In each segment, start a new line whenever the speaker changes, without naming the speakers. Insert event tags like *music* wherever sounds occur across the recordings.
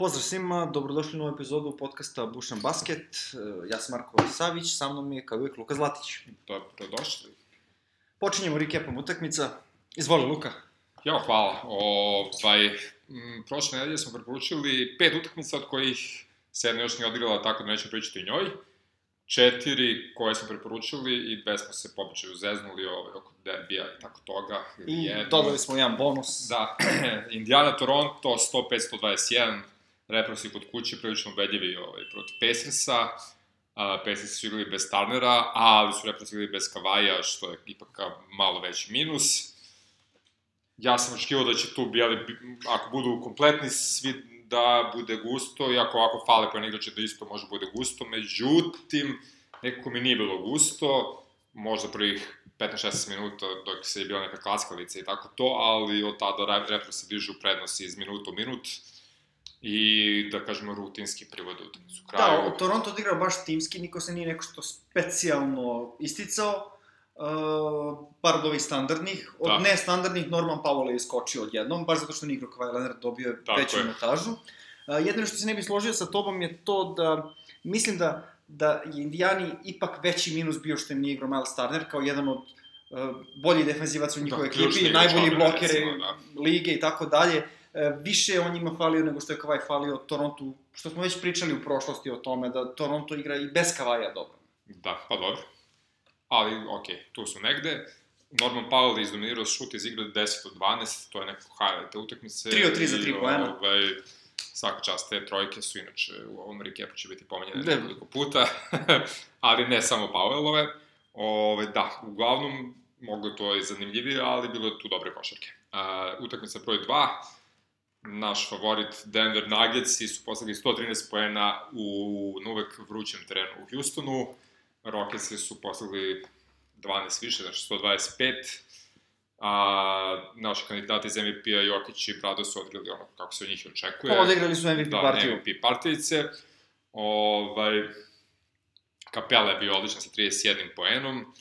Pozdrav svima, dobrodošli u novu epizodu podcasta Bušan Basket. E, Ja sam Marko Savić, sa mnom je kao uvijek Luka Zlatić.
Dobrodošli.
Počinjemo recapom utakmica. Izvoli Luka.
Jo, hvala. Ovaj, m, prošle nedelje smo preporučili pet utakmica, od kojih se jedna još nije odigrala, tako da nećemo pričati o njoj. Četiri koje smo preporučili i dve smo se pobičaju zeznuli ovaj, oko derbija i tako toga.
I
jednu.
dodali smo jedan bonus.
Da, Indiana, Toronto, 105-121, reprosi kod kuće, prilično ubedljivi ovaj, protiv Pacersa. Uh, Pacers su igrali bez Turnera, ali su reprosi igrali bez Kavaja, što je ipak a, malo veći minus. Ja sam očekivao da će tu, bijeli, ako budu kompletni svi, da bude gusto, iako ako fale po jedan igrač da isto može bude gusto, međutim, nekako mi nije bilo gusto, možda prvih 15-16 minuta dok se je bila neka klaskalica i tako to, ali od tada repro se dižu prednosti iz minuta u minut i da kažemo rutinski privode utakmicu. Kraju,
Da, Toronto odigrao baš timski, niko se nije neko što specijalno isticao. Uh, par od ovih standardnih, od
Da.
nestandardnih Norman Powell je iskočio odjednom, baš zato što nije igrao Kawhi Leonard, dobio je
Tako
veću
je.
minutažu. Uh, jedino što se ne bi složio sa tobom je to da, mislim da, da je Indijani ipak veći minus bio što im nije igrao Miles Turner, kao jedan od uh, boljih defenzivaca u njihovoj
Da,
ekipi, najbolji blokere
da.
lige i tako dalje. E, više je on njima falio nego što je Kawhi falio Torontu, što smo već pričali u prošlosti o tome, da Toronto igra i bez Kavaja dobro.
Da, pa dobro. Ali, okej, tu su negde. Norman Powell je izdominirao šut iz igre 10 od 12, to je nekako highlight utakmice.
Tri od tri za tri
I,
poena.
Ovaj, svaka čast, te trojke su inače u ovom recapu će biti pomenjene
Da.
nekoliko puta, *laughs* ali ne samo Powellove. Ove, da, uglavnom, moglo je to i zanimljivije, ali bilo je tu dobre košarke. Uh, utakmica broj 2, naš favorit Denver Nuggets su poslali 113 poena u uvek vrućem terenu u Houstonu. Rocketsi su poslali 12 više, znači 125. A, naši kandidati iz MVP-a Jokić i Brado su odigrali ono kako se od njih i očekuje.
Pa odigrali su MVP
da,
partiju.
MVP partijice. Ovaj, Kapela je bio odličan sa 31 poenom.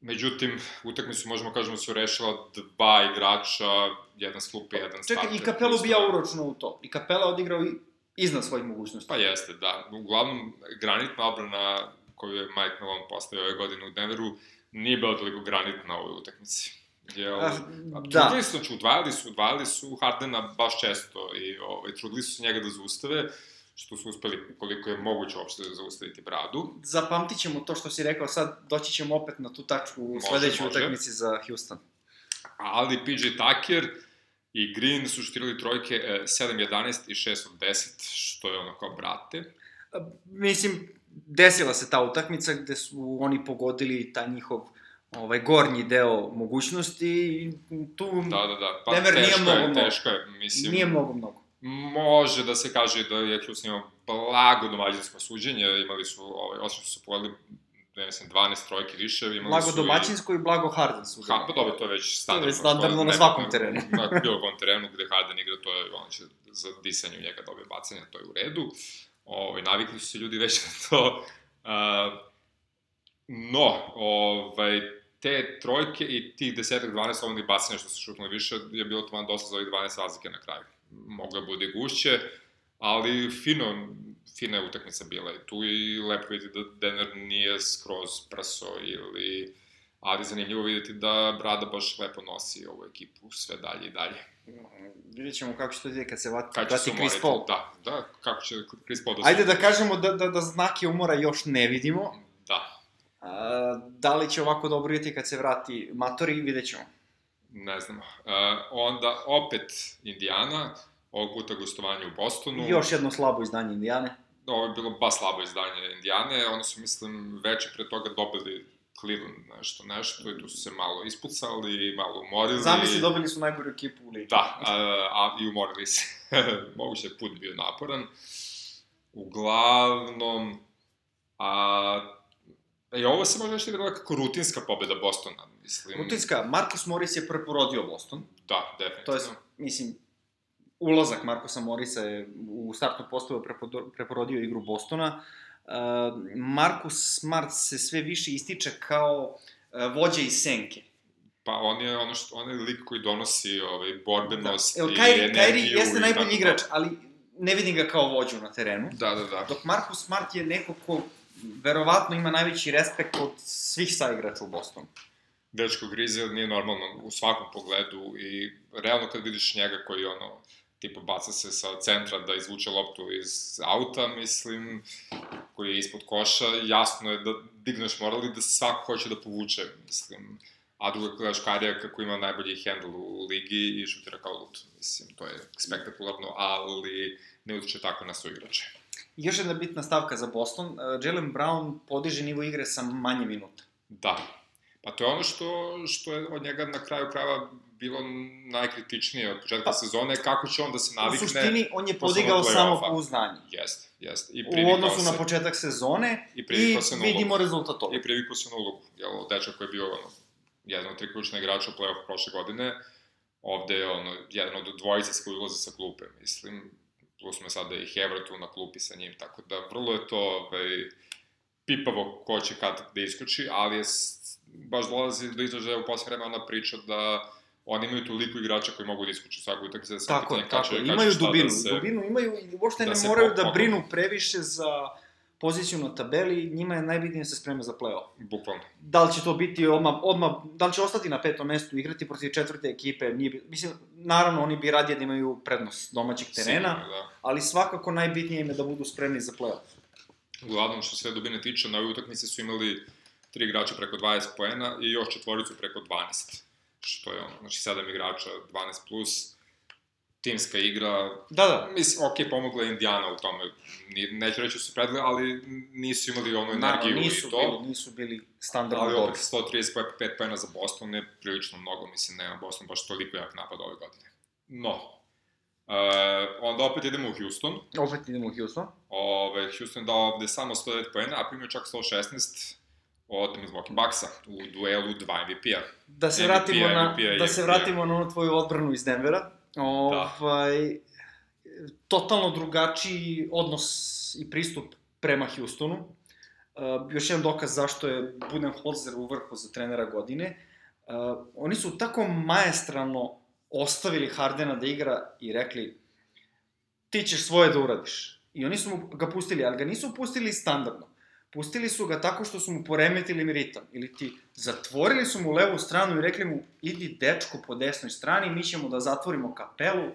Međutim, utakmicu možemo kažemo da su rešila dva igrača, jedan s klupe, jedan starter.
Čekaj, i Kapelu bi ja uročno u to. I Kapela odigrao i iznad svojih mogućnosti.
Pa jeste, da. Uglavnom, granitna obrana koju je Mike Malone postavio ove godine u Denveru nije bila toliko granitna u ovoj utakmici. Jel,
Ah,
da.
da.
Trudili su, znači, udvajali su, udvajali su Hardena baš često i ovaj, trudili su njega da zaustave, što su uspeli koliko je moguće uopšte zaustaviti bradu.
Zapamtit ćemo to što si rekao, sad doći ćemo opet na tu tačku u sledećoj utakmici za Houston.
Ali PJ Tucker i Green su šutirali trojke e, 7-11 i 6 od 10, što je ono kao brate.
Mislim, desila se ta utakmica gde su oni pogodili taj njihov ovaj gornji deo mogućnosti i tu
Da, da, da. Pa
Denver nije mnogo,
je,
mnogo.
teško je, mislim.
nije mnogo mnogo.
Može da se kaže da je Houston imao blago domaćinsko suđenje, imali su, ovaj, osim što su povedali, ne mislim, 12 trojke više, imali
Blago
su
domaćinsko i blago Harden su.
I, ha, pa dobro, to je već standardno.
već standardno
to
na svakom terenu.
Na *laughs* bilo kom terenu gde Harden igra, to je, on će za disanje u njega dobije bacanje, to je u redu. Ovaj, navikli su se ljudi već *laughs* na to. Uh, no, ovaj, te trojke i tih desetak, 12 slobodnih bacanja što su šutnuli više, je bilo to van dosta za ovih 12 razlike na kraju. Mogla bude gušće, ali fino, fina je utakmica bila i tu i lepo vidjeti da Denver nije skroz prso ili ali zanimljivo vidjeti da Brada baš lepo nosi ovu ekipu sve dalje i dalje.
Vidjet ćemo kako će to ide kad se vrati,
Kad se
Chris Paul.
da, da, kako će Chris Paul da
Ajde
se-
da kažemo da, da, da znake umora još ne vidimo.
Da,
A, da li će ovako dobro ideti kad se vrati Matori, vidjet ćemo.
Ne znamo. Uh, onda opet Indiana, ovog puta gostovanje u Bostonu.
Još jedno slabo izdanje Indijane.
Ovo je bilo baš slabo izdanje Indijane, oni su, mislim, veče pre toga dobili Cleveland nešto, nešto, i tu su se malo ispucali, malo umorili.
Zamisli, dobili su najgoru ekipu u ligi.
Da, a, a, i umorili se. *laughs* Moguće je put bio naporan. Uglavnom, a, I ovo se može nešto igrala kako rutinska pobeda Bostona, mislim.
Rutinska, Marcus Morris je preporodio Boston.
Da,
To
definitivno.
je, mislim, ulazak Markusa Morisa je u startnu postavu preporodio igru Bostona. Uh, Markus Smart se sve više ističe kao uh, vođa iz senke.
Pa on je ono što, on je lik koji donosi ovaj, borbenost
Da.
I
Kairi,
energiju.
Kairi jeste
i
najbolji igrač,
to.
ali ne vidim ga kao vođu na terenu.
Da, da, da.
Dok Marcus Smart je neko ko verovatno ima najveći respekt od svih saigrača u Bostonu.
Dečko Grizel nije normalno u svakom pogledu i realno kad vidiš njega koji ono, tipa baca se sa centra da izvuče loptu iz auta, mislim, koji je ispod koša, jasno je da digneš moral i da svako hoće da povuče, mislim. A drugo gledaš Karija kako ima najbolji handle u ligi i šutira kao lud. Mislim, to je spektakularno, ali ne utiče tako na svoje igrače.
Još jedna bitna stavka za Boston, uh, Jalen Brown podiže nivo igre sa manje minuta.
Da. Pa to je ono što, što je od njega na kraju krajeva bilo najkritičnije od početka
Pa,
sezone, kako će on da se navikne.
U suštini, on je podigao samo pouznanje.
Jeste, jeste. I
U odnosu
se,
na početak sezone
I
i,
se
vidimo rezultat toga.
I privikao se na ulogu. Jel, dečak koji je bio ono, jedan od tri ključna igrača u play-off prošle godine, ovde je ono, jedan od dvojice koji ulaze sa klupe, mislim, plus me sada i Hevra tu na klupi sa njim, tako da vrlo je to ovaj, pipavo ko će kad da iskoči, ali je baš dolazi do izražaja u posle vremena ona priča da oni imaju toliko igrača koji mogu da iskuču svaku utakmicu, da se
Tako je,
pitanje
tako
će
Imaju
šta
dubinu,
Da se,
dubinu imaju i uopšte
da
ne moraju da brinu previše za poziciju na tabeli, njima je najbitnije da se spreme za play-off.
Bukvalno.
Da li će to biti odmah, odmah, da li će ostati na petom mestu, igrati protiv četvrte ekipe, nije, mislim, naravno oni bi radije da imaju prednost domaćeg terena,
Sigurno, da.
ali svakako najbitnije im je da budu spremni za play-off.
Uglavnom, što se dubine tiče, na ovoj utakmici su imali tri igrača preko 20 poena i još četvoricu preko 12. Što je ono, znači 7 igrača, 12 plus, timska igra,
Da, da,
mislim, ok, pomogla je Indiana u tome, neću reći da su predle, ali nisu imali onu
naravno,
energiju
nisu
i to.
bili, nisu bili standardno
Ali opet 135 poena za Boston je prilično mnogo, mislim, nema Boston baš toliko jak napad ove godine. No, uh, onda opet idemo u Houston,
Opet idemo u Houston.
Ove, Houston dao ovde samo 109 poena, a primio čak 116 od Milwaukee Bucksa u duelu dva MVP-a.
Da se
MVP,
vratimo na,
MVP,
da se vratimo na onu tvoju odbranu iz Denvera. Ovaj, totalno drugačiji odnos i pristup prema Houstonu. Uh, još jedan dokaz zašto je Budenholzer u vrhu za trenera godine. Uh, oni su tako maestralno ostavili Hardena da igra i rekli ti ćeš svoje da uradiš. I oni su ga pustili, ali ga nisu pustili standardno. Pustili su ga tako što su mu poremetili ritam. Ili ti zatvorili su mu levu stranu i rekli mu, idi dečko po desnoj strani, mi ćemo da zatvorimo kapelu.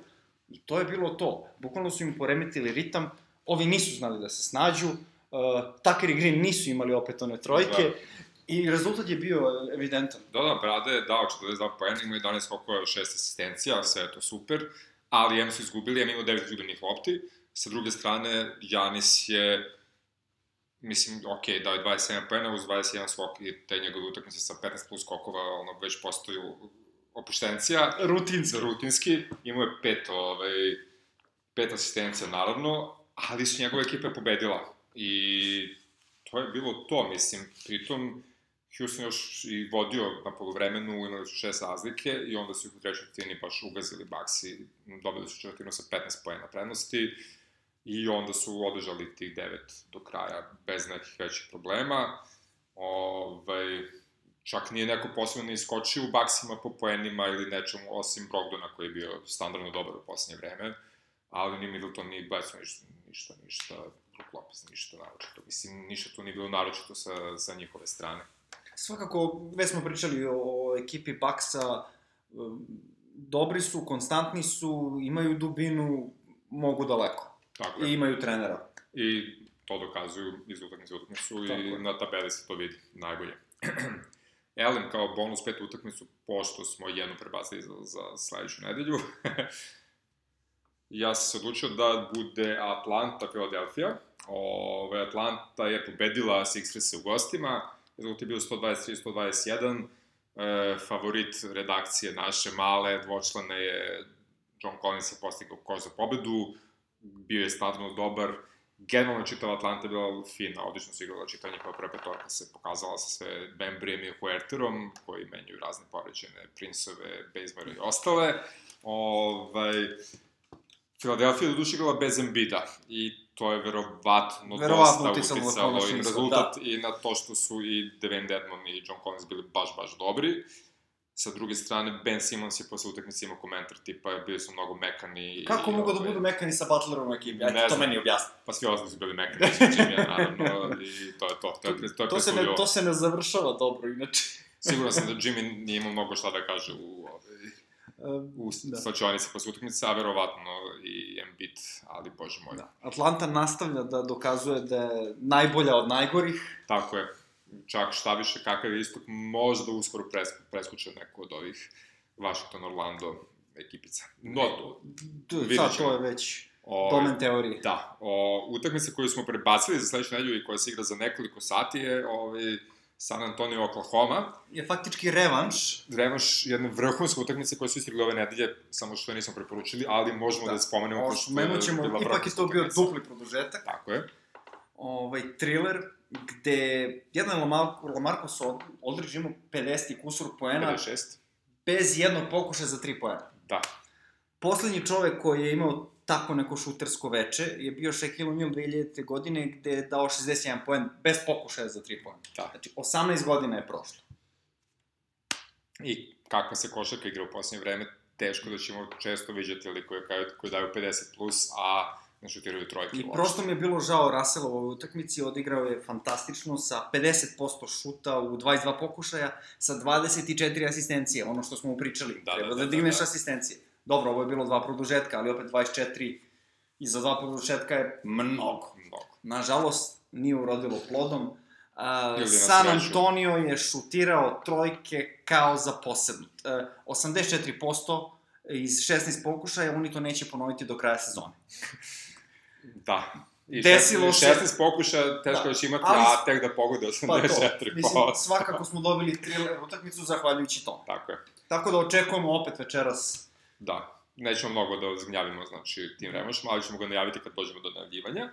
I to je bilo to. Bukvalno su im poremetili ritam. Ovi nisu znali da se snađu. Uh, Tucker i Green nisu imali opet one trojke.
Da.
I rezultat je bio evidentan.
Da, da, Brade je dao 42 poena, imao 11 skokova, 6 asistencija, sve je to super, ali M su izgubili, M imao 9 izgubljenih lopti. Sa druge strane, Janis je, mislim, ok, dao je 27 poena uz 21 skok i te njegove utakmice sa 15 plus skokova, ono, već postaju opuštencija.
Rutinski.
rutinski, imao je pet, ovaj, pet asistencija naravno, ali su njegove ekipe pobedila. I to je bilo to, mislim, pritom Houston još i vodio na polovremenu, imali su šest razlike i onda su ih u trećoj četvrtini baš ugazili Bucks i dobili su četvrtinu sa 15 pojena prednosti i onda su održali tih devet do kraja bez nekih većih problema. Ovaj, čak nije neko posebno ni iskočio u baksima po poenima ili nečemu, osim Brogdona koji je bio standardno dobar u poslednje vreme, ali ni Middleton, ni Bledsoe, ništa, ništa, ništa, Lopez, ništa naročito. Mislim, ništa tu nije bilo naročito sa, sa njihove strane.
Svakako, već smo pričali o ekipi Baksa, dobri su, konstantni su, imaju dubinu, mogu daleko.
Tako
I
je.
imaju trenera.
I to dokazuju iz utakmice u utakmicu i
je.
na tabeli se to vidi najbolje. *clears throat* Elem kao bonus pet utakmicu, pošto smo jednu prebacili za, za sledeću nedelju, *laughs* ja sam se odlučio da bude Atlanta, Philadelphia. Ove, Atlanta je pobedila Sixers u gostima, rezultat je bio 123-121, e, favorit redakcije naše male, dvočlane je John Collins je postigao koš za pobedu, bio je stvarno dobar, generalno čitava Atlanta je bila fina, odlično su igrala čitava njihova prva petorka se pokazala sa sve Bembrijem i Huerterom, koji menjaju razne poređene Princeve, Bazemore i ostale. Ovaj, Philadelphia je do duše igrala bez Embida i to je verovatno,
Verovatno
dosta
uticalo
i rezultat i na to što su i Devin Dedmon i John Collins bili baš, baš dobri. Sa druge strane, Ben Simmons je posle utakmice imao komentar tipa, bili su mnogo mekani.
Kako mogu da ovaj, budu mekani sa Butlerom u ekipi? Ajde, to meni objasni.
Pa svi ostali su bili mekani sa Jimmy, naravno, i to je to. To, je, to, je
to, se ne, to se ne završava dobro, inače.
Siguran sam da Jimmy nije imao mnogo šta da kaže u, ovaj, u da. slačionici posle utakmice, a verovatno i Embiid, ali bože moj. Da.
Atlanta nastavlja da dokazuje da je najbolja od najgorih.
Tako je čak šta više kakav je istok, možda uskoro pres, preskoče neko od ovih Washington, Orlando ekipica. No, to,
sad to je već o, domen teorije.
Da, o, utakmica koju smo prebacili za sledeću nedelju i koja se igra za nekoliko sati je ovaj, San Antonio, Oklahoma.
Je faktički revanš.
Revanš jedne vrhunske utakmice koje su istigli ove nedelje, samo što je nismo preporučili, ali možemo da, da spomenemo.
O, spomenut ćemo, ipak je to bio dupli produžetak.
Tako je.
Ovaj, thriller, gde jedan Lamarco, Lamarcus Aldridge imao 50 kusur poena.
56.
Bez jednog pokušaja za 3 poena.
Da.
Poslednji čovek koji je imao tako neko šutersko veče je bio Shaquille O'Neal 2000. godine gde je dao 61 poen bez pokušaja za 3 poena. Da. Znači, 18 godina je prošlo.
I kakva se košarka igra u poslednje vreme, teško da ćemo često viđati ali koji, koji daju 50 plus, a ne šutiraju trojke.
I prosto mi je bilo žao Russell u ovoj utakmici, odigrao je fantastično sa 50% šuta u 22 pokušaja, sa 24 asistencije, ono što smo mu pričali, da, treba da, da, da digneš da, da. asistencije. Dobro, ovo je bilo dva produžetka, ali opet 24 i za dva produžetka je mnogo. mnogo. Nažalost, nije urodilo plodom. Uh, San Antonio je šutirao trojke kao za posebno. Uh, 84% iz 16 pokušaja, oni to neće ponoviti do kraja sezone.
Da. I Desilo 16, se... 16 pokušaja, teško da će imati, ali, a tek da pogode 84%. Pa to, mislim,
svakako smo dobili thriller utakmicu zahvaljujući tom.
Tako je.
Tako da očekujemo opet večeras.
Da, nećemo mnogo da zgnjavimo, znači, tim revanšima, ali ćemo ga najaviti kad dođemo do najavljivanja.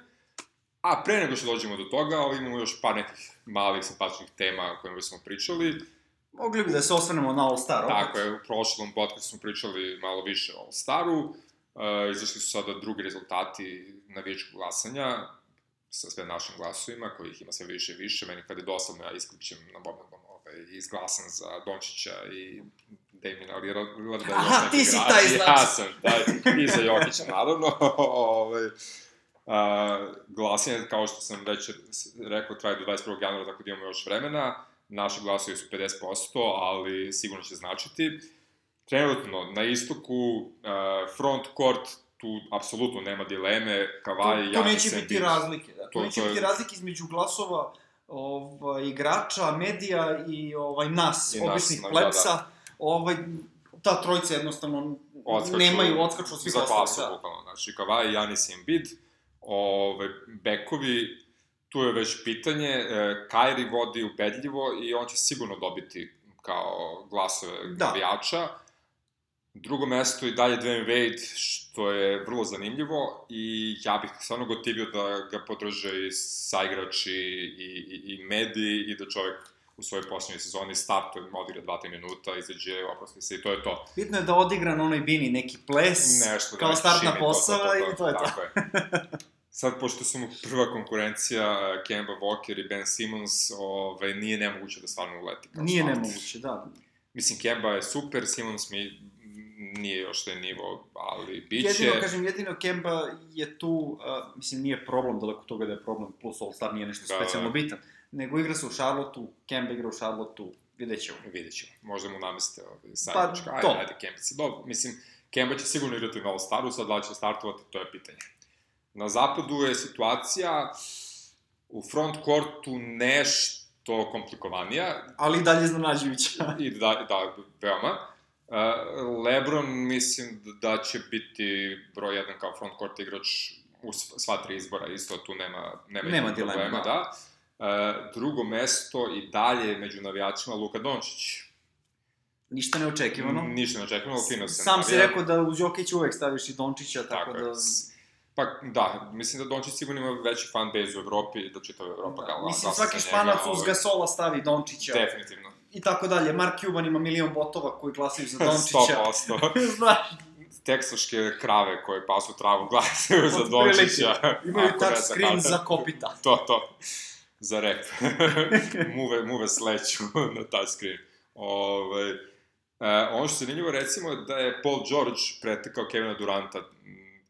A pre nego što dođemo do toga, ali imamo još par nekih malih simpatičnih tema o kojima smo pričali.
Mogli bi da se osvrnemo na All Star.
Tako je, u prošlom podcastu smo pričali malo više o All Staru. Uh, izašli su sada drugi rezultati navijačkog glasanja sa sve našim glasovima, kojih ima sve više i više. Meni kad je dosadno, ja isključim na Bobnom ovaj, izglasan za Dončića i Damina Lillarda.
Aha, ti si taj znači.
Ja sam taj, i za Jokića, naravno. *laughs* ovaj, uh, glasanje, kao što sam već rekao, traje do 21. januara, tako da imamo još vremena. Naši glasovi su 50%, ali sigurno će značiti trenutno na istoku front court tu apsolutno nema dileme, Kavaj
i To, to neće biti razlike, da. To, to neće to je... biti razlike između glasova ovaj, igrača, medija i ovaj, nas, I običnih nas, plepsa. Da, da. Ovaj, ta trojica jednostavno odskaču, nemaju odskaču od svih ostalih.
Za bukvalno. Znači, Kavaj, Janis i Embiid, ovaj, bekovi, tu je već pitanje, e, Kairi vodi ubedljivo i on će sigurno dobiti kao glasove da. navijača. Drugo mesto i dalje Dwayne Wade, što je vrlo zanimljivo i ja bih stvarno gotivio da ga podrže i saigrači i, i, i mediji i da čovek u svojoj poslednjoj sezoni startuje, odigra 2-3 minuta, izađe, oprosti se i to je to.
Bitno je da odigra na onoj bini neki ples, Nešto, kao da startna posava i to je to. Tako je.
Sad, pošto su mu prva konkurencija Kemba Walker i Ben Simmons, ovaj, nije nemoguće da stvarno uleti.
Kao nije start. nemoguće, da.
Mislim, Kemba je super, Simmons mi nije još taj nivo, ali bit će...
Jedino, kažem, jedino Kemba je tu, uh, mislim, nije problem, daleko toga da je problem, plus All-Star nije nešto da, specijalno da. bitan, nego igra se u Charlotteu, Kemba igra u Charlotteu, vidjet ćemo.
Vidjet ćemo, možda mu nameste ovaj, sajnička, pa, ajde, to. ajde, Kemba si dobro, mislim, Kemba će sigurno igrati na All-Staru, sad da će startovati, to je pitanje. Na zapadu je situacija u front courtu nešto komplikovanija.
Ali i dalje iznenađujuća.
I da, da, veoma. Lebron mislim da će biti broj jedan kao front court igrač u sva tri izbora, isto tu nema, nema, nema dilema, problema, da. da. drugo mesto i dalje među navijačima Luka Dončić.
Ništa neočekivano.
Ništa neočekivano, fino se
Sam si rekao da uz Jokić uvek staviš i Dončića, tako, tako da...
Pa da, mislim da Dončić sigurno ima veći fan base u Evropi, da čitava Evropa da,
Mislim, svaki španac uz ovaj- Gasola stavi Dončića.
Definitivno
i tako dalje. Mark Cuban ima milion botova koji glasaju za Dončića.
100%. *laughs* Znaš. Teksaške krave koje pasu travu glasaju za Dončića.
Imaju touch screen za kopita. *laughs*
To, to. Za rep. *laughs* muve, muve sleću na touch screen. Ove, E, ono što se zanimljivo recimo da je Paul George pretekao Kevina Duranta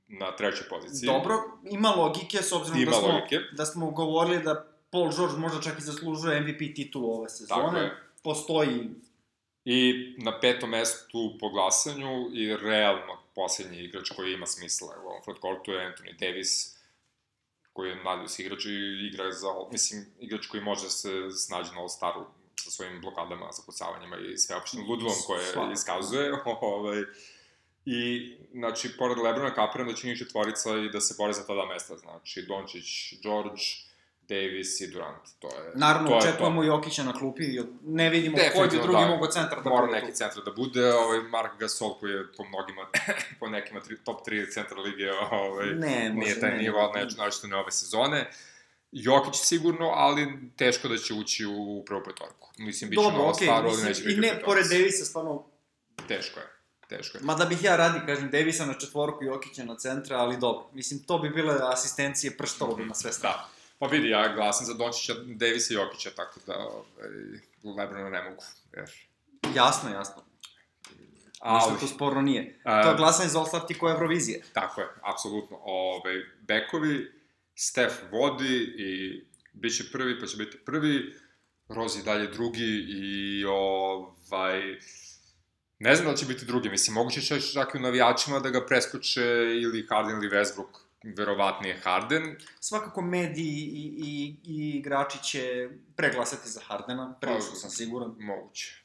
na trećoj poziciji.
Dobro, ima logike s obzirom ima da, smo, logike. da smo govorili da Paul George možda čak i zaslužuje MVP titulu ove sezone. Tako je. Postoji
I na petom mestu po glasanju i realno poslednji igrač koji ima smisla u ovom frontcourtu je Anthony Davis, koji je mladijus igrač i igra za, mislim, igrač koji može da se snađe na All-Staru sa svojim blokadama, zakucavanjima i sveopštim ludilom koje iskazuje. *laughs* ovaj, I, znači, pored Lebrona kapiram da će njih četvorica i da se bore za ta dva mesta, znači, Dončić, George, Davis i Durant. To je,
Naravno, to očekujamo Jokića na klupi, ne vidimo koji bi drugi da, mogo centar
da mora bude. neki centar da bude, ovaj Mark Gasol koji je po mnogima, po nekima tri, top 3 centar lige, ovaj, ne, nije taj nivo, ne, nešto ne ove sezone. Jokić sigurno, ali teško da će ući u prvu petorku. Mislim, bit će Dobro, okay, staro, ali neće biti
I ne, pored Davisa, stvarno...
Teško je teško je.
Ma da bih ja radi, kažem, Davisa na četvorku, Jokića na centra, ali dobro. Mislim, to bi bile asistencije prštalo mm -hmm. na sve strane. Da.
Pa vidi, ja glasam za Dončića, Davisa i Jokića, tako da ovaj, Lebrona ne mogu. Jer...
Jasno, jasno. Ali, Ništa to sporno nije. A, to glasanje za All-Star ti ko Eurovizije.
Tako je, apsolutno. Ove, ovaj, bekovi, Steph vodi i bit će prvi, pa će biti prvi, Rozi dalje drugi i ovaj... Ne znam da će biti drugi, mislim, moguće će čak i u navijačima da ga preskoče ili Harden ili Westbrook, verovatnije Harden.
Svakako mediji i, i, i igrači će preglasati za Hardena, prilično sam siguran.
Moguće.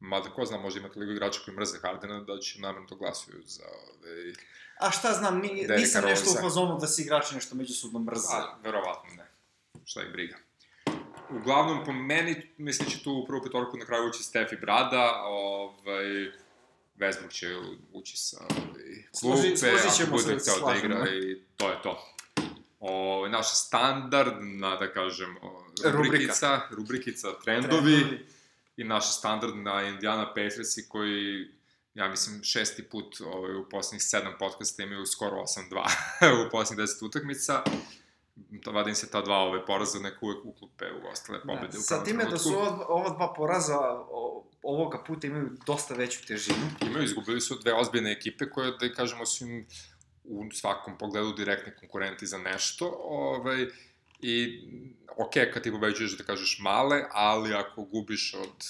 Mada ko zna, možda ima toliko igrača koji mrze Hardena da će namerno to glasuju za... Ove,
A šta znam, ni, nisam nešto u fazonu da se igrači nešto međusobno mrze. A,
verovatno ne. Šta ih briga. Uglavnom, po meni, mislim će tu u prvu petorku na kraju ući Stef i Brada, ovaj, Westbrook će ući sa ovaj, klupe, ako bude hteo da igra i to je to. O, naša standardna, da kažem, rubrikica, Rubrika. rubrikica trendovi, trendovi i naša standardna Indiana Patriots koji ja mislim, šesti put ovaj, u poslednjih sedam podcasta imaju skoro 8-2 *laughs* u poslednjih deset utakmica vadim se ta dva ove poraza neko uvek uklupe u ostale da, pobede. Da,
sa time da su ova, ova dva poraza ovoga puta imaju dosta veću težinu.
Imaju, izgubili su dve ozbiljne ekipe koje, da kažemo, su im u svakom pogledu direktni konkurenti za nešto, ovaj, i ok, kad ti pobeđuješ da kažeš male, ali ako gubiš od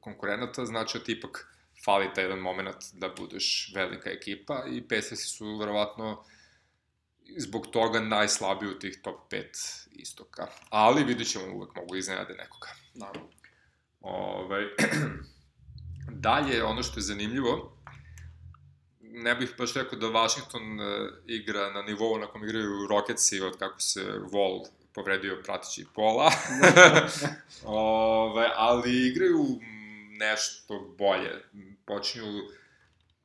konkurenata, znači da ti ipak fali taj jedan moment da budeš velika ekipa i Pacers su verovatno zbog toga najslabiji u tih top 5 istoka. Ali vidit ćemo, uvek mogu iznenade nekoga. Naravno. Ovaj, *clears throat* dalje, ono što je zanimljivo, ne bih baš rekao da Washington uh, igra na nivou na kom igraju Rocketsi od kako se Wall povredio pratići pola. *laughs* Ove, ali igraju nešto bolje. Počinju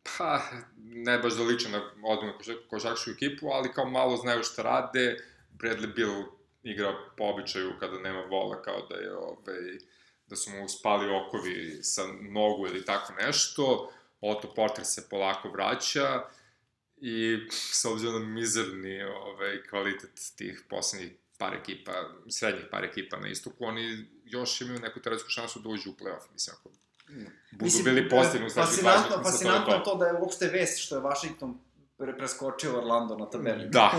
pa, ne baš da liče na ozbiljnu košarkašku ekipu, ali kao malo znaju šta rade. Bradley Bill igra po običaju kada nema vola, kao da je ovaj, da su mu spali okovi sa nogu ili tako nešto. Otto Porter se polako vraća i s obzirom na mizerni ovaj, kvalitet tih poslednjih par ekipa, srednjih par ekipa na istoku, oni još imaju neku teoretsku šansu da uđu u playoff, mislim, ako budu Mislim, bili posljedni u sledećih
Fascinantno, fascinantno to, to da je uopšte vest što je Washington pre preskočio Orlando na tabeli.
Da,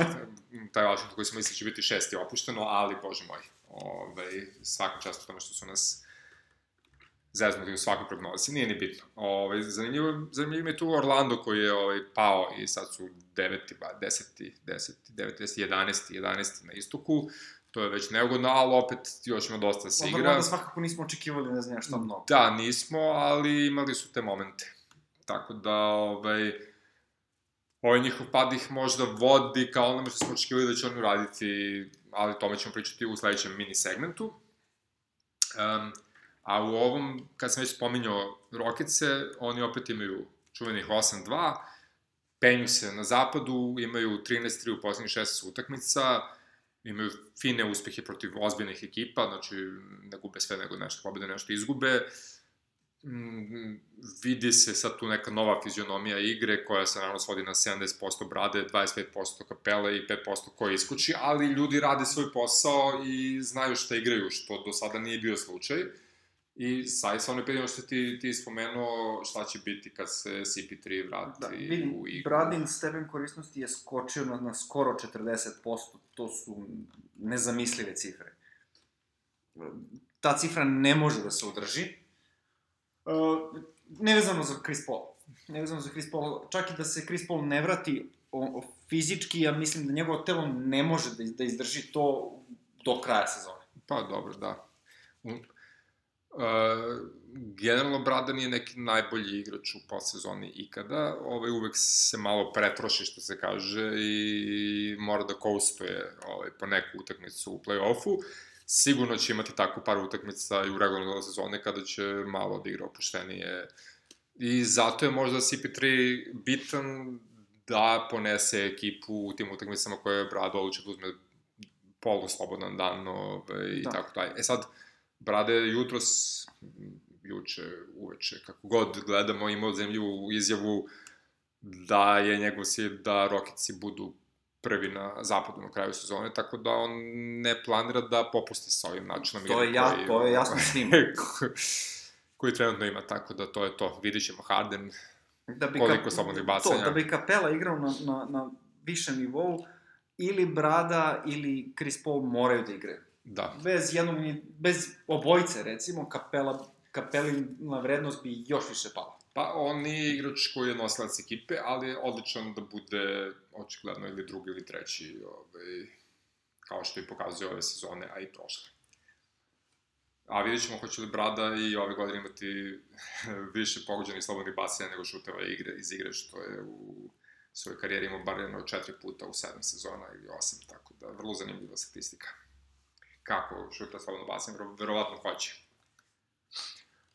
taj Washington koji smo mislili da će biti šesti opušteno, ali, bože moj, ovaj, svaka čast u tome što su nas zeznuti u svakoj prognozi, nije ni bitno. Ovaj, zanimljivo, zanimljivo je tu Orlando koji je ovaj, pao i sad su deveti, ba, deseti, deseti, deveti, deseti, jedanesti, jedanesti na istoku to je već neugodno, ali opet još ima dosta da se igra.
Onda svakako nismo očekivali ne znam šta mnogo.
Da, nismo, ali imali su te momente. Tako da, ovaj, ovaj njihov pad ih možda vodi kao onome što smo očekivali da će oni uraditi, ali tome ćemo pričati u sledećem mini segmentu. Um, a u ovom, kad sam već spominjao Rokice, oni opet imaju čuvenih 8-2, penju se na zapadu, imaju 13-3 u poslednjih 16 utakmica, imaju fine uspehe protiv ozbiljnih ekipa, znači ne gube sve nego nešto pobede, nešto izgube. Mm, vidi se sad tu neka nova fizionomija igre koja se naravno svodi na 70% brade, 25% kapele i 5% koje iskući, ali ljudi rade svoj posao i znaju šta igraju, što do sada nije bio slučaj. I sad samo ne pitanje što ti, ti spomenuo šta će biti kad se CP3 vrati da,
vidim,
u igru.
Bradin stepen korisnosti je skočio na, na skoro 40%, to su nezamislive cifre. Ta cifra ne može da se održi. Uh, nevezano za Chris Paul. Nevezano za Chris Paul. Čak i da se Chris Paul ne vrati o, o, fizički, ja mislim da njegovo telo ne može da, da izdrži to do kraja sezone.
Pa dobro, da. Uh, generalno Brada nije neki najbolji igrač u postsezoni ikada, ovaj, uvek se malo pretroši, što se kaže, i mora da coastuje ovaj, po neku utakmicu u play-offu. Sigurno će imati takvu par utakmica i u regularnoj sezone kada će malo da igra opuštenije. I zato je možda CP3 bitan da ponese ekipu u tim utakmicama koje je Brado odlučio da uzme polu slobodan dan ovaj, i da. tako dalje. E sad, Brade jutros, juče, uveče, kako god gledamo, imao zemlju izjavu da je njegov cilj da Rokici budu prvi na zapadu na kraju sezone, tako da on ne planira da popusti sa ovim načinom
to je ja, koji, to je jasno s *laughs* njim.
koji trenutno ima, tako da to je to. Vidit ćemo Harden, da bi koliko slobodnih bacanja.
To, da bi Kapela igrao na, na, na višem nivou, ili Brada ili Chris Paul moraju da igraju.
Da.
Bez jednog, bez obojice, recimo, kapela, kapelina vrednost bi još više pala.
Pa on nije igrač koji je nosilac ekipe, ali je odličan da bude očigledno ili drugi ili treći, ovaj, kao što i pokazuje ove sezone, a i prošle. A vidjet ćemo hoće li Brada i ove godine imati *laughs* više pogođenih slobodnih basena nego šuteva igre, iz igre, što je u svojoj karijeri imao bar jedno četiri puta u sedam sezona ili osam, tako da vrlo zanimljiva statistika kako šuta slobodno basen, verovatno hoće.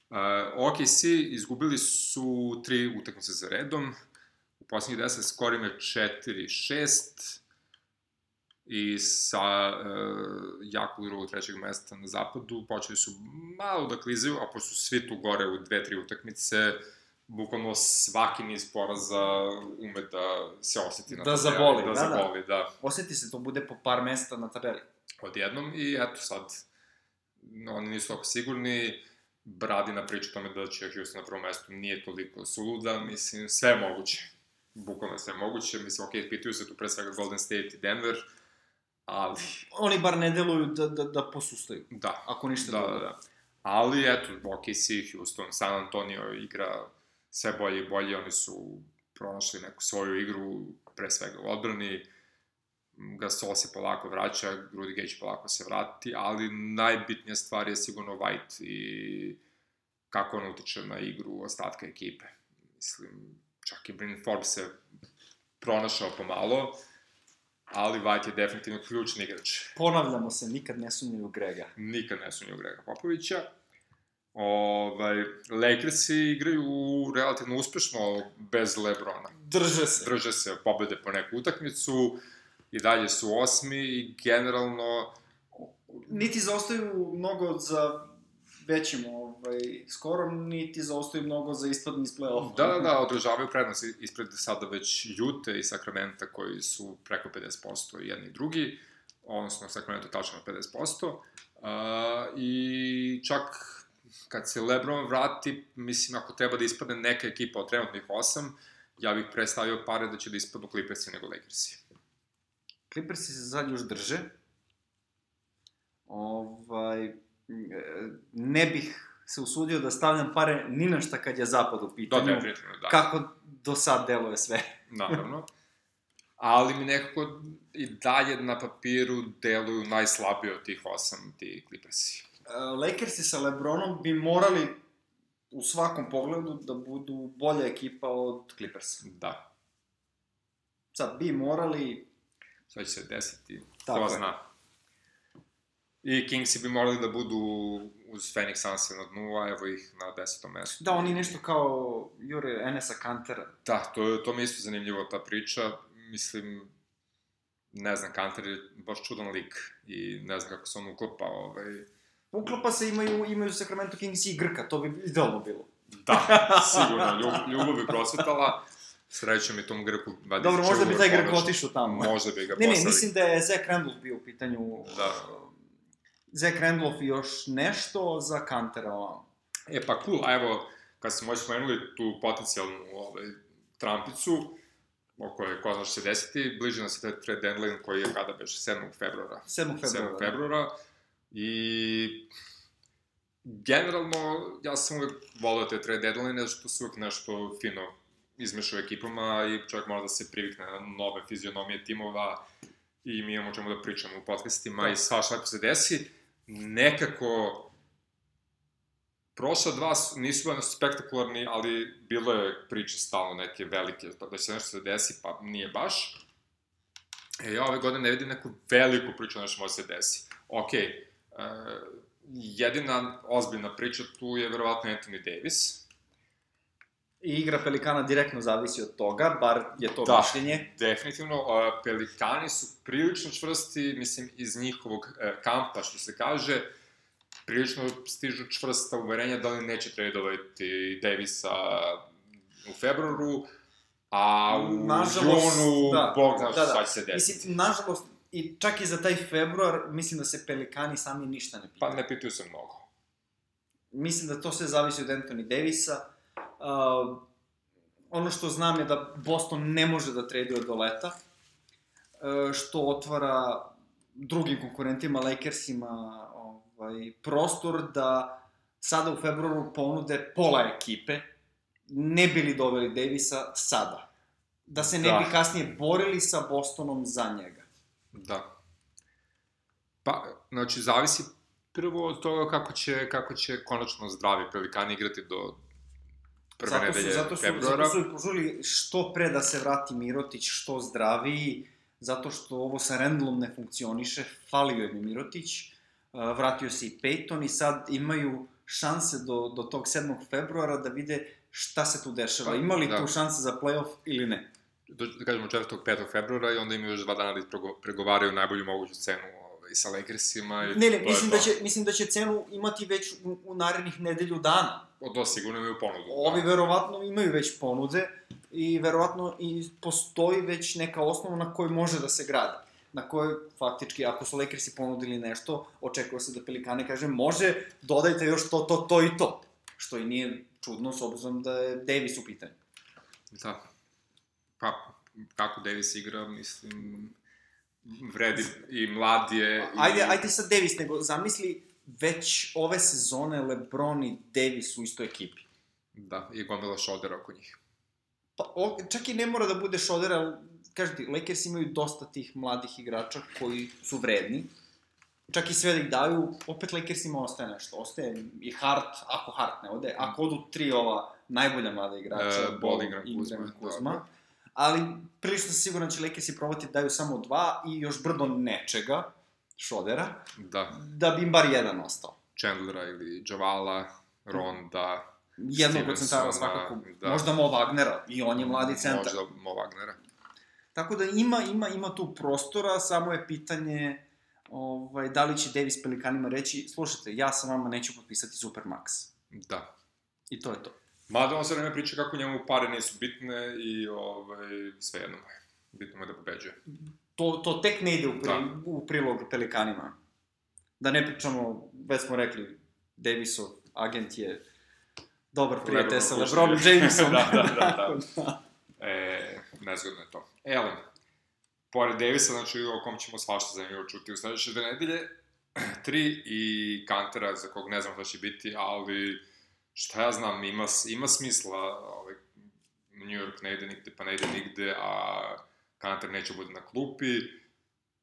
Uh, OKC izgubili su tri utakmice za redom, u poslednjih 10 skor je 4-6 i sa uh, jako drugog trećeg mesta na zapadu počeli su malo da klizaju, a pošto su svi tu gore u dve, tri utakmice, bukvalno svaki niz poraza ume da se oseti
na da tabeli. Zaboli,
da, da zaboli, da. da.
Oseti se, to bude po par mesta na tabeli
odjednom i eto sad, oni nisu tako sigurni, Bradi na priču tome da će Houston na prvom mestu nije toliko suluda, mislim, sve je moguće. Bukvalno sve je moguće, mislim, ok, pitaju se tu pre svega Golden State i Denver, ali...
Oni bar ne deluju da, da, da posustaju.
Da.
Ako ništa
da, da, da. Ali, eto, OKC, Houston, San Antonio igra sve bolje i bolje, oni su pronašli neku svoju igru, pre svega u odbrani, Gasol se polako vraća, Rudy Gage polako se vrati, ali najbitnija stvar je sigurno White i kako on utiče na igru ostatka ekipe. Mislim, čak i Bryn Forbes se pronašao pomalo, ali White je definitivno ključni igrač.
Ponavljamo se, nikad ne sumnjaju Grega.
Nikad ne sumnjaju Grega Popovića. Ovaj, Lakersi igraju relativno uspešno bez Lebrona.
Drže se.
Drže se, pobede po neku utakmicu i dalje su osmi i generalno...
Niti zaostaju mnogo za većim ovaj, skoro, niti zaostaju mnogo za ispadni iz play-offa.
Da, da, da, održavaju prednost ispred sada već Jute i Sakramenta koji su preko 50% jedni i drugi, odnosno Sacramento tačno 50%. Uh, I čak kad se Lebron vrati, mislim, ako treba da ispadne neka ekipa od trenutnih osam, ja bih predstavio pare da će da ispadnu Clippersi nego Lakersi.
Clippersi se sad još drže. Ovaj, ne bih se usudio da stavljam pare ni na šta kad je zapad u pitanju.
Da, definitivno, da.
Kako do sad deluje sve. *laughs*
Naravno. Ali mi nekako i dalje na papiru deluju najslabije od tih osam ti Clippersi.
Lakersi sa Lebronom bi morali u svakom pogledu da budu bolja ekipa od Clippersa.
Da.
Sad, bi morali,
šta će se desiti, Tako ko zna. I Kingsi bi morali da budu uz Phoenix Suns na dnu, a evo ih na desetom mestu.
Da, oni nešto kao Jure Enesa Kantera.
Da, to, to mi isto zanimljivo ta priča. Mislim, ne znam, Kanter je baš čudan lik i ne znam kako se on uklopa, ovaj...
Uklapa se, imaju, imaju Sacramento Kings i Grka, to bi idealno bilo.
Da, sigurno, ljub, ljubav bi prosvetala. Srećom je tom Grku
vadi Dobro, možda bi taj Grk otišao tamo.
Možda bi ga
poslali. Ne, ne, mislim da je Zach Randolph bio u pitanju...
Da.
Zach Randolph i još nešto za Kantera ovamo.
E pa cool, a evo, kad smo već spomenuli tu potencijalnu ovaj, Trumpicu, o kojoj ko zna što se desiti, bliže nas je taj trade deadline koji je kada beše 7. februara.
7. februara.
7. februara. I generalno, ja sam uvek volio te trade deadline, što su uvek nešto fino izmeša u ekipama i čovjek mora da se privikne na nove fizionomije timova i mi imamo čemu da pričamo u podcastima da. i svašta lepo se desi. Nekako, prošla dva nisu bili spektakularni, ali bilo je priče stalno neke velike, da će nešto se desi, pa nije baš. E, ja ove godine ne vidim neku veliku priču da nešto može se desi. Ok, e, jedina ozbiljna priča tu je verovatno Anthony Davis.
I igra Pelikana direktno zavisi od toga, bar je to da, mišljenje.
definitivno. Pelikani su prilično čvrsti, mislim, iz njihovog e, kampa, što se kaže, prilično stižu čvrsta uverenja da li neće tradovati Davisa u februaru, a u nažalost, junu, da, bog zna da, da. šta će se desiti.
Mislim, nažalost, i čak i za taj februar, mislim da se Pelikani sami ništa ne pitaju.
Pa ne pitaju se mnogo.
Mislim da to sve zavisi od Anthony Davisa. Uh, ono što znam je da Boston ne može da traduje do leta, uh, što otvara drugim konkurentima, Lakersima, ovaj, prostor da sada u februaru ponude pola ekipe, ne bili doveli Davisa sada. Da se ne da. bi kasnije borili sa Bostonom za njega.
Da. Pa, znači, zavisi prvo od toga kako će, kako će konačno zdravi pelikani igrati do prve zato su, nedelje zato su, februara.
Zato su i požuli što pre da se vrati Mirotić, što zdraviji, zato što ovo sa Randlom ne funkcioniše, falio je mi Mirotić, vratio se i Peyton i sad imaju šanse do, do tog 7. februara da vide šta se tu dešava. Pa, Ima li da. tu šanse za playoff ili ne?
Da, da kažemo 4. 5. februara i onda imaju još dva dana da pregovaraju najbolju moguću cenu sa Lakersima. I
ne, ne, mislim da, će, mislim da će cenu imati već u, u narednih nedelju dana.
O, to sigurno imaju ponudu.
Ovi da. verovatno imaju već ponude i verovatno i postoji već neka osnova na kojoj može da se gradi na kojoj faktički, ako su Lakersi ponudili nešto, očekuje se da Pelikane kaže, može, dodajte još to, to, to i to. Što i nije čudno, s obzirom da je Davis u pitanju.
Da. Pa, kako Davis igra, mislim, vredi i mlad je... I...
Ajde, ajde sad Davis, nego zamisli već ove sezone Lebron i Davis u istoj ekipi.
Da, i gomila šodera oko njih.
Pa, o, čak i ne mora da bude šodera, kažem ti, Lakers imaju dosta tih mladih igrača koji su vredni. Čak i sve da ih daju, opet Lakersima ostaje nešto. Ostaje i Hart, ako Hart ne ode, ako odu tri ova najbolja mlada igrača,
e, Ball, Ingram,
Kuzma, Kuzma. Da, ali prilično sam siguran da će Lakersi probati da daju samo dva i još brdo nečega, Šodera,
da.
da bi im bar jedan ostao.
Chandlera ili Javala, Ronda,
Jednog od centara svakako, da. možda Mo Wagnera, i on je mladi centar.
Možda Mo Wagnera.
Tako da ima, ima, ima tu prostora, samo je pitanje ovaj, da li će Davis Pelikanima reći, slušajte, ja sa vama neću potpisati Supermax.
Da.
I to je to.
Mada on se vreme priča kako njemu pare nisu bitne i ovaj, sve jedno mu je. Bitno mu je da pobeđuje.
To, to tek ne ide u, pri, da. u prilog Pelikanima. Da ne pričamo, već smo rekli, Davisov agent je dobar prijatelj sa LeBronom *laughs* Jamesom.
da, da, da. da. *laughs* e, nezgodno je to. Elem, pored Davisa, znači o kom ćemo svašta zanimljivo čuti u sledeće dve nedelje, *clears throat* tri i Kantera, za kog ne znam šta će biti, ali šta ja znam, ima, ima smisla, ovaj, New York ne ide nigde, pa ne ide nigde, a Kanter neće bude na klupi,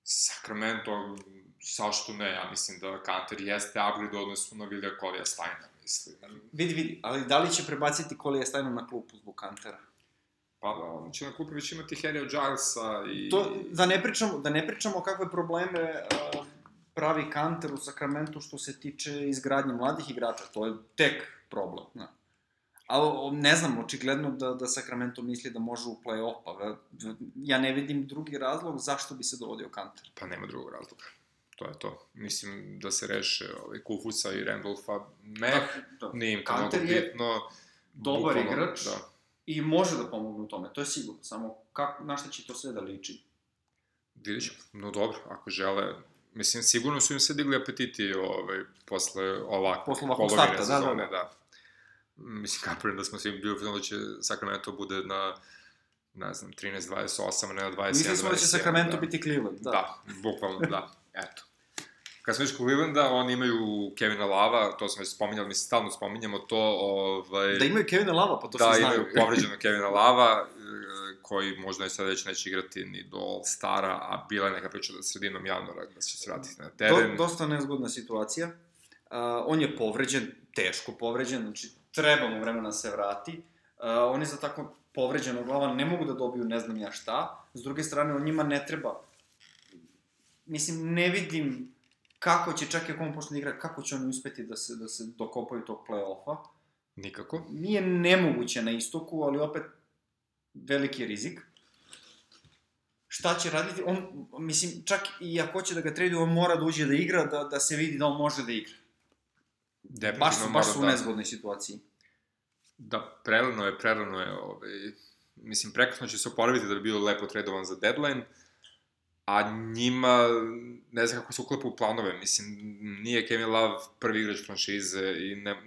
Sacramento, sašto ne, ja mislim da Kanter jeste upgrade odnosu na Vilja Kolija Stajna, mislim.
Vidi, vidi, ali da li će prebaciti Kolija Stajna na klupu zbog Kantera?
Pa da, on će na klupi već imati Harry Gilesa i...
To, da ne pričamo, da ne pričamo kakve probleme uh, pravi Kanter u Sakramentu što se tiče izgradnje mladih igrača, to je tek problem, ne. Ali ne znam, očigledno da, da Sacramento misli da može u play-off, pa ja ne vidim drugi razlog zašto bi se dovodio Kanter.
Pa nema drugog razloga. To je to. Mislim da se reše ovaj, Kufusa i Randolfa, meh, da, da. nije im to mnogo bitno.
dobar bukvalno, igrač, da i može da pomogne u tome, to je sigurno, samo kako, na šta će to sve da liči?
Vidjet ćemo, no dobro, ako žele, mislim, sigurno su im se digli apetiti ovaj, posle ovakve
posle ovakvog starta, da, da, da. da.
Mislim, kapiram da smo svi bili u da će Sacramento bude na ne znam, 13-28, ne na 21
Mislim smo da će Sacramento da. biti Cleveland,
da. Da, bukvalno, da, eto. Kad smo već Clevelanda, oni imaju Kevina Lava, to smo već spominjali, mislim, stalno spominjamo to, ovaj...
Da imaju Kevina Lava, pa to
da,
se znaju.
Da, imaju povređeno *laughs* Kevina Lava, koji možda je sad već neće igrati ni do All-Stara, a bila je neka priča da sredinom januara da će se vratiti na teren.
Do, dosta nezgodna situacija. Uh, on je povređen, teško povređen, znači treba mu vremena da se vrati. Uh, oni za tako povređenog glava ne mogu da dobiju ne znam ja šta. S druge strane, on njima ne treba. Mislim, ne vidim kako će, čak i ako on počne da igra, kako će oni uspeti da se, da se dokopaju tog play-offa.
Nikako.
Nije nemoguće na istoku, ali opet veliki rizik. Šta će raditi? On, mislim, čak i ako će da ga traduju, on mora da uđe da igra, da, da se vidi da on može da igra. Baš su, baš su u da... nezgodnoj situaciji.
Da, prelano je, prelano je, ovaj, mislim, prekasno će se oporaviti da bi bilo lepo tradovan za deadline, a njima, ne znam kako se uklepa u planove, mislim, nije Kevin Love prvi igrač franšize i ne,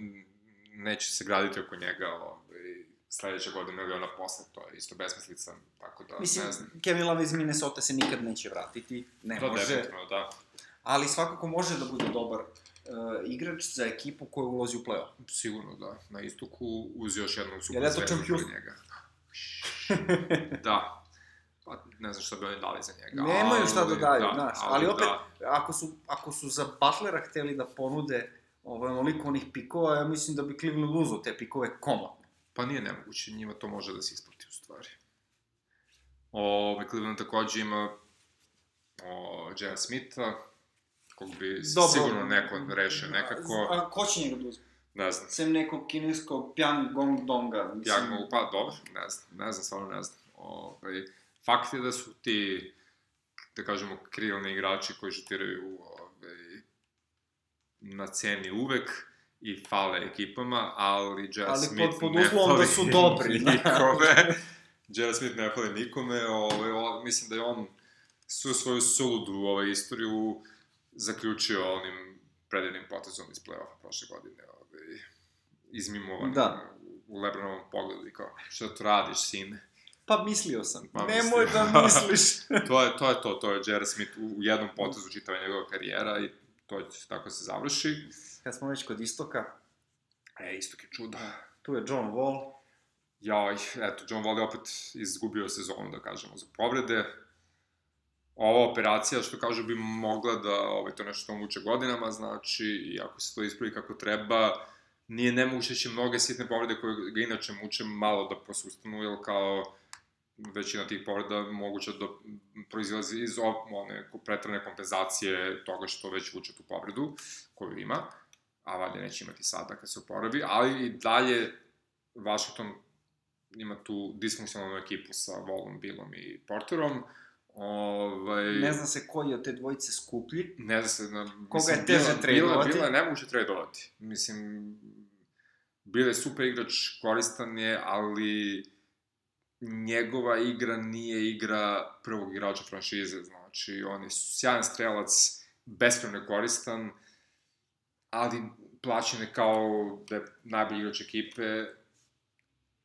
neće se graditi oko njega, ovaj, sledeća godina ili ona posle, to je isto besmislica, tako da
Mislim,
ne znam.
Kevin Love iz Minnesota se nikad neće vratiti, ne
da,
može.
Definitivno, da.
Ali svakako može da bude dobar uh, igrač za ekipu koja ulazi u play-off.
Sigurno, da. Na istoku uz još jednog super zvezda njega. *laughs* da. Pa, ne znam šta bi oni dali za njega.
Nemaju šta da daju, da, znaš. Ali, ali opet, da. ako, su, ako su za Butlera hteli da ponude ovaj, onoliko onih pikova, ja mislim da bi Cleveland uzao te pikove komotno.
Pa nije nemoguće, njima to može da se isplati u stvari. Ove, Cleveland takođe ima o, Smitha, kog bi Dobro, sigurno neko rešio nekako.
A ko će njega da uzme?
Ne znam.
Sem nekog kineskog Pjang Gong Donga.
Mislim... Pjang pa dobro, ne znam, ne znam, stvarno ne znam. Ove, fakt je da su ti, da kažemo, krilni igrači koji šutiraju ove, na ceni uvek, i fale ekipama, ali J.R.
ali
Smith
pod, pod ne fali da su dobri. *laughs*
nikome. J.R. Smith ne fali nikome, ovaj, o, mislim da je on svu svoju suludu ovaj, istoriju zaključio onim predivnim potezom iz play-offa prošle godine. Ovaj, izmimovan da. u Lebronovom pogledu i kao, što to radiš, sine?
Pa mislio sam. Pa, Nemoj mislio. da *laughs* misliš. *laughs*
to, je, to je to, to je J.R. Smith u, u jednom potezu čitava njegova karijera i to će tako se završi
kad smo već kod istoka,
e, istok je čudo.
Tu je John Wall.
Jaj, eto, John Wall je opet izgubio sezonu, da kažemo, za povrede. Ova operacija, što kažu, bi mogla da, ovaj, to nešto muče godinama, znači, i ako se to ispravi kako treba, nije nemoguće da će mnoge sitne povrede koje ga inače muče malo da posustanu, jer kao većina tih povreda moguće da proizilazi iz one pretrane kompenzacije toga što već vuče tu povredu koju ima a valjda neće imati sada kad se oporavi, ali i dalje Washington ima tu disfunkcionalnu ekipu sa Volom, Billom i Porterom, Ovaj...
Ne zna se koji od te dvojice skuplji.
Ne zna se, na,
Koga mislim, je teže tradovati.
Bila, bila je nemoguće tradovati. Mislim, bila je super igrač, koristan je, ali njegova igra nije igra prvog igrača franšize, znači on je sjajan strelac, bespravno koristan, ali plaćen je kao da je najbolji igrač ekipe,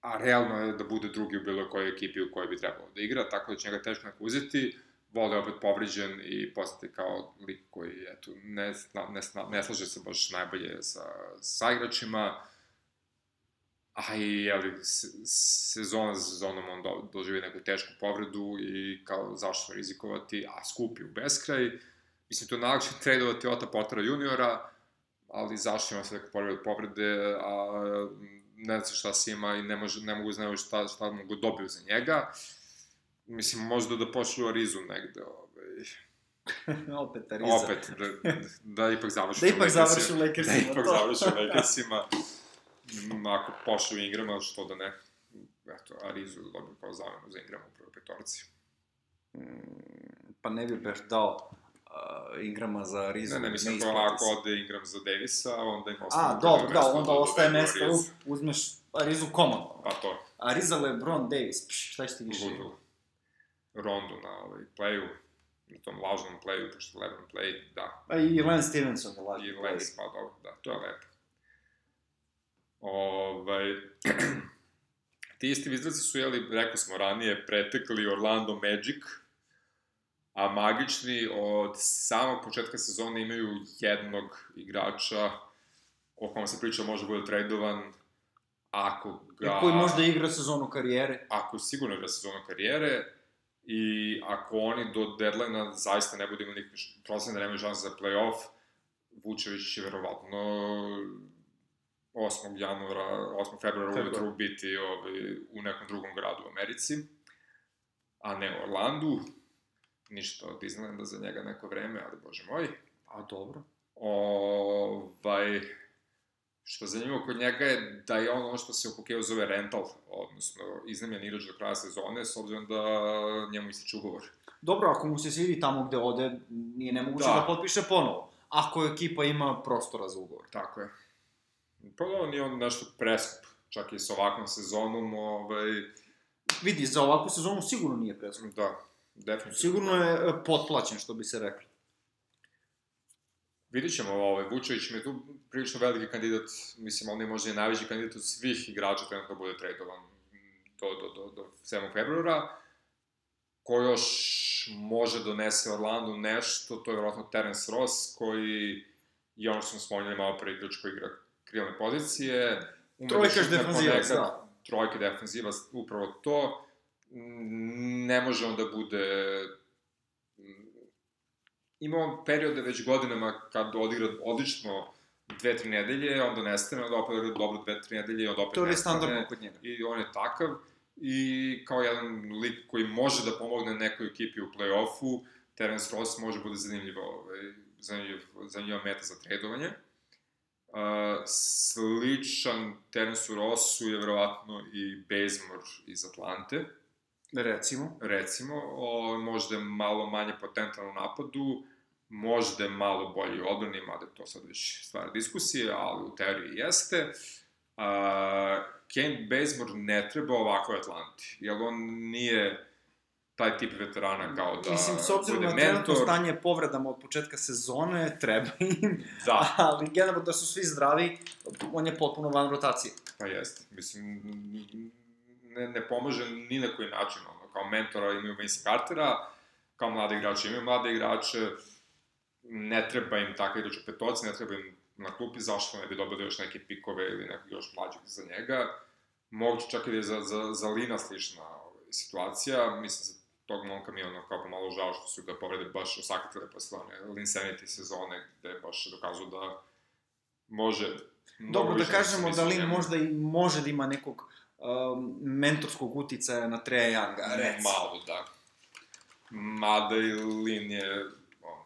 a realno je da bude drugi u bilo kojoj ekipi u kojoj bi trebalo da igra, tako da će njega teško neko uzeti. Vole je opet povređen i postati kao lik koji, eto, ne, ne, ne slaže se baš najbolje sa, sa igračima. A i, jeli, sezona za sezonom on do, doživi neku tešku povredu i kao zašto rizikovati, a skupi u beskraj. Mislim, to je najlakše *laughs* tradovati Ota Pottera juniora, ali zašto ima se neka povreda povrede, a ne zna šta se ima i ne, može, ne mogu znaju šta, šta mogu dobiju za njega. Mislim, možda da počnu Arizu negde, ovaj... *laughs*
opet Ariza.
Opet, da, da ipak završi *laughs*
da ipak završi u Lakersima.
Da ipak završi u Lakersima. *laughs* Ako pošli u Ingrama, što da ne. Eto, Arizu da dobiju kao zamenu za Ingrama u prvoj petorci.
Mm, pa ne bi baš dao Ingrama za Rizu.
Ne, ne, mislim, ako, ako ode Ingram za Davisa, onda ima
ostane A, dobro, da, onda da ostaje mesto, uzmeš Rizu komodno.
Pa to.
A Riza LeBron Davis, pš, šta će ti više?
Ludu. Rondu na ovaj playu, na tom lažnom playu, pošto Lebron play, da.
A i Lance Stevenson na lažnom
I Lance, pa dobro, da, to je lepo. Ovaj, *clears throat* ti isti Wizardsi su, jeli, rekao smo ranije, pretekli Orlando Magic, a magični od samog početka sezone imaju jednog igrača o kom se priča može bude tradovan ako ga...
I koji možda igra sezonu karijere.
Ako sigurno igra sezonu karijere i ako oni do deadline zaista ne budu imali prosledne da nemaju šanse za playoff, Vučević će verovatno 8. januara, 8. februara ujutru biti ovaj, u nekom drugom gradu u Americi, a ne u Orlandu. Ništa od Disneylanda za njega neko vreme, ali bože moj.
A dobro.
Ovaj, što je zanimljivo kod njega je da je on ono što se u hokeju zove rental, odnosno iznajmljen igrač do kraja sezone, s obzirom da njemu ističe ugovor.
Dobro, ako mu se svidi tamo gde ode, nije nemoguće da, da potpiše ponovo. Ako ekipa ima prostora za ugovor.
Tako je. Pa da, nije on nešto preskup, čak i sa ovakvom sezonom, ovaj...
Vidi, za ovakvu sezonu sigurno nije preskup.
Da, definitivno.
Sigurno je e, potplaćen, što bi se reklo.
Vidit ćemo, ovaj, Vučević mi je tu prilično veliki kandidat, mislim, on je možda i najveći kandidat od svih igrača trenutno da bude tradovan do, do, do, do 7. februara. Ko još može donese Orlandu nešto, to je vjerojatno Terence Ross, koji je ono što smo spomenuli malo pre igrač koji igra krilne pozicije.
Trojkaš defanzivac, da.
Trojka defanzivac, upravo to. Ne može on da bude imao periode već godinama kad odigra odlično dve, tri nedelje, onda nestane, onda opet odigra dobro dve, tri nedelje, onda opet
to nestane. To je standardno kod njega.
I on je takav. I kao jedan lik koji može da pomogne nekoj ekipi u play-offu, Terence Ross može bude zanimljivo, ovaj, zanimljiv, zanimljiva meta za tradovanje. Uh, sličan Terence Rossu je verovatno i Bazemore iz Atlante.
Recimo.
Recimo, o, možda je malo manje potentan u napadu, možda je malo bolji u odbrani, mada to sad već stvar diskusije, ali u teoriji jeste. A, Kane Bazemore ne treba ovako Atlanti, jer on nije taj tip veterana kao da
Mislim, s obzirom na trenutno stanje povredama od početka sezone, treba im. Da. *laughs* Ali generalno da su svi zdravi, on je potpuno van rotacije.
Pa jeste. Mislim, ne, ne pomaže ni na koji način, ono, kao mentora imaju Vince Cartera, kao mlade igrače imaju mlade igrače, ne treba im takav igrač u petoci, ne treba im na klupi, zašto ne bi dobili još neke pikove ili nekog još mlađeg za njega. Moguće čak i da je za, za, za Lina slična ovaj, situacija, mislim, za tog momka mi je ono kao pomalo žao što su ga povrede baš osakatile posle one Linsanity sezone, gde je baš dokazao da može
Dobro, da kažemo da Lin možda i može da ima nekog um, mentorskog uticaja na Treja Younga,
recimo. Malo, da. Mada i Lin je ono,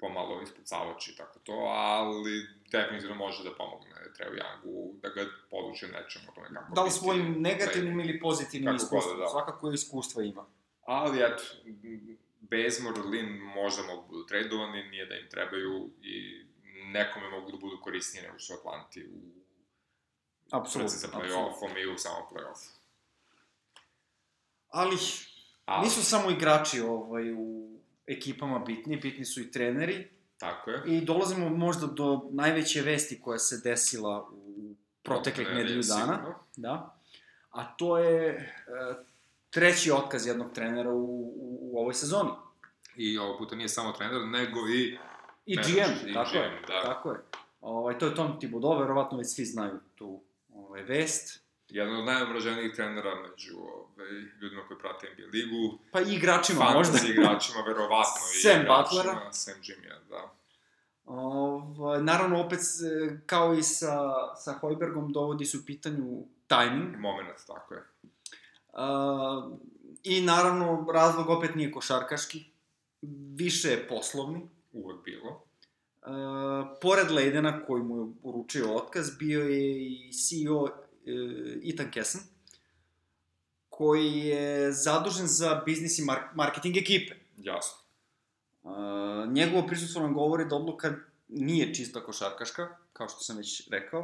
pomalo ispucavač i tako to, ali definitivno može da pomogne Treju Youngu, da ga poduče nečemu o tome kako
Da li svojim negativnim ili pozitivnim iskustvom, da. svakako iskustva ima.
Ali eto, Bazemore, Lin možda mogu da budu tradovani, nije da im trebaju i nekome mogu da budu korisnije nego su Atlanti u
Apsolutno.
za play-offom i u samom play-offu.
Ali, Ali, nisu samo igrači ovaj, u ekipama bitni, bitni su i treneri.
Tako je.
I dolazimo možda do najveće vesti koja se desila u proteklih nedelju dana. Sigurno. Da. A to je e, treći otkaz jednog trenera u, u, u ovoj sezoni.
I ovog puta nije samo trener, nego i...
I GM, i tako GM, je. Da. Tako je. Ovaj, to je Tom Thibodeau, verovatno već svi znaju tu ovaj, vest.
Jedan od najomraženijih trenera među ovaj, ljudima koji prate NBA ligu.
Pa i igračima Fantasy možda.
Fantasy *laughs* igračima, verovatno.
Sam Butlera.
Sam Jimmya, da.
Ovaj, naravno, opet, kao i sa, sa Hojbergom, dovodi su u pitanju timing.
Moment, tako je.
Uh, I naravno, razlog opet nije košarkaški, više je poslovni.
Uvek bilo.
Uh, pored Leidena, koji mu je uručio otkaz, bio je i CEO uh, Ethan Kessen, koji je zadužen za biznis i mark marketing ekipe.
Jasno.
Uh, njegovo prisustvo nam govori da odluka nije čista košarkaška, kao što sam već rekao.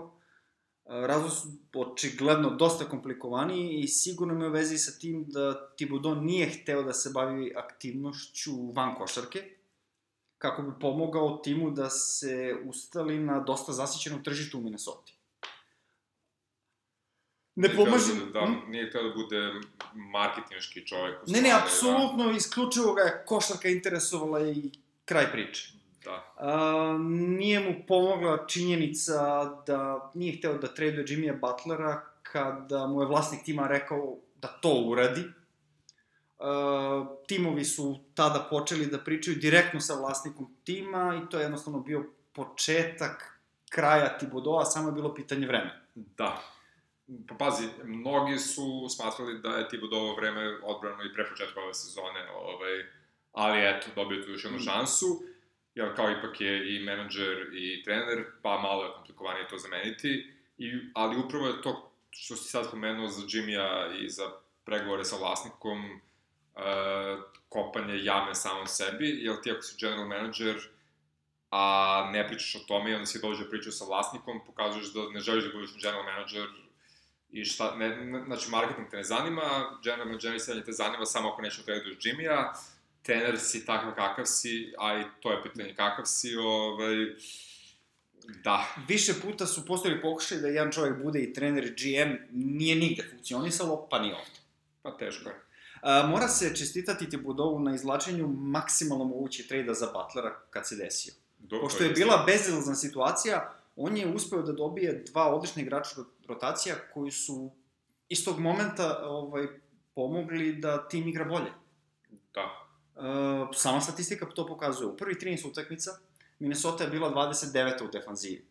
Uh, razlog su očigledno dosta komplikovani i sigurno ima vezi sa tim da Thibodeau nije hteo da se bavi aktivnošću van košarke, kako bi pomogao timu da se ustali na dosta zasićenom tržištu u Minnesota. ne
Nije
pomaže...
hteo Da, da, nije hteo da bude marketinški čovjek. u
Ne, ne,
stvari,
apsolutno, isključivo ga je košarka interesovala i kraj priče.
Da.
A, nije mu pomogla činjenica da nije hteo da traduje Jimmya Butlera kada mu je vlasnik tima rekao da to uradi. A, timovi su tada počeli da pričaju direktno sa vlasnikom tima i to je jednostavno bio početak kraja Tibodoa, samo je bilo pitanje vremena.
Da. Pa pazi, mnogi su smatrali da je Tibodovo vreme odbrano i pre početka ove sezone, ovaj, ali eto, dobio tu još jednu šansu, jer kao ipak je i menadžer i trener, pa malo je komplikovanije to zameniti, i, ali upravo je to što si sad spomenuo za Jimmya i za pregovore sa vlasnikom, uh, kopanje jame samom sebi, jer ti ako si general manager, a ne pričaš o tome i onda si dođe pričao sa vlasnikom, pokazuješ da ne želiš da budeš general manager i šta, ne, ne, znači marketing te ne zanima, general managerisanje te zanima samo ako nećeš traduješ Jimmya, trener si takav kakav si, a i to je pitanje kakav si, ovaj, da.
Više puta su postojali pokušaj da jedan čovjek bude i trener GM, nije nigde funkcionisalo, pa ni ovde.
Pa teško je.
A, mora se čestitati Tibudovu na izlačenju maksimalno moguće trejda za Butlera kad se desio.
Dobro,
Pošto je bila bezilazna situacija, on je uspeo da dobije dva odlične igrača rotacija koji su istog momenta ovaj, pomogli da tim igra bolje.
Da.
Uh, sama statistika to pokazuje. U prvi 13 utakmica Minnesota je bila 29. u defanzivi.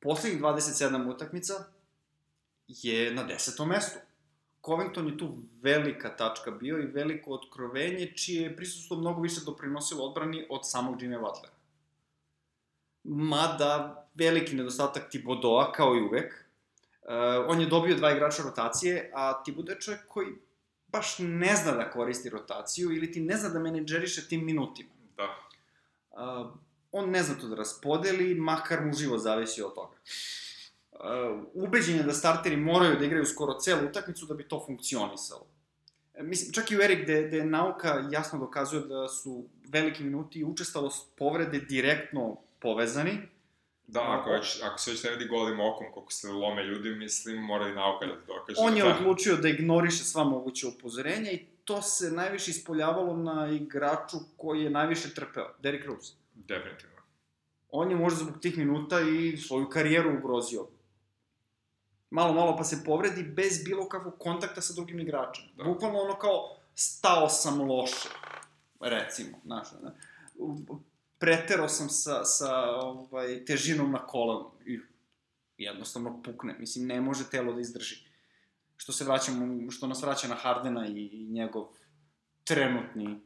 Poslednjih 27 utakmica je na 10. mestu. Covington je tu velika tačka bio i veliko otkrovenje, čije je prisustvo mnogo više doprinosilo odbrani od samog Jimmy Butlera. Mada, veliki nedostatak Tibodoa, kao i uvek. Uh, on je dobio dva igrača rotacije, a Tibodo je čovjek koji baš ne zna da koristi rotaciju ili ti ne zna da menedžeriše tim minutima.
Da.
Uh, on ne zna to da raspodeli, makar mu život zavisi od toga. Uh, ubeđen je da starteri moraju da igraju skoro celu utakmicu da bi to funkcionisalo. E, mislim, čak i u Erik, gde, gde nauka jasno dokazuje da su veliki minuti i učestalost povrede direktno povezani.
Da, ako, već, ako se već ne vidi golim okom koliko se lome ljudi, mislim, mora i nauka da dokaže.
On je
da,
odlučio da ignoriše sva moguće upozorenja i to se najviše ispoljavalo na igraču koji je najviše trpeo, Derrick Rose.
Definitivno.
On je možda zbog tih minuta i svoju karijeru ugrozio. Malo, malo pa se povredi bez bilo kakvog kontakta sa drugim igračem. Da. Bukvalno ono kao, stao sam loše, recimo, znaš, ne? preterao sam sa, sa ovaj, težinom na kolanu i jednostavno pukne. Mislim, ne može telo da izdrži. Što se vraćamo, što nas vraća na Hardena i, i njegov trenutni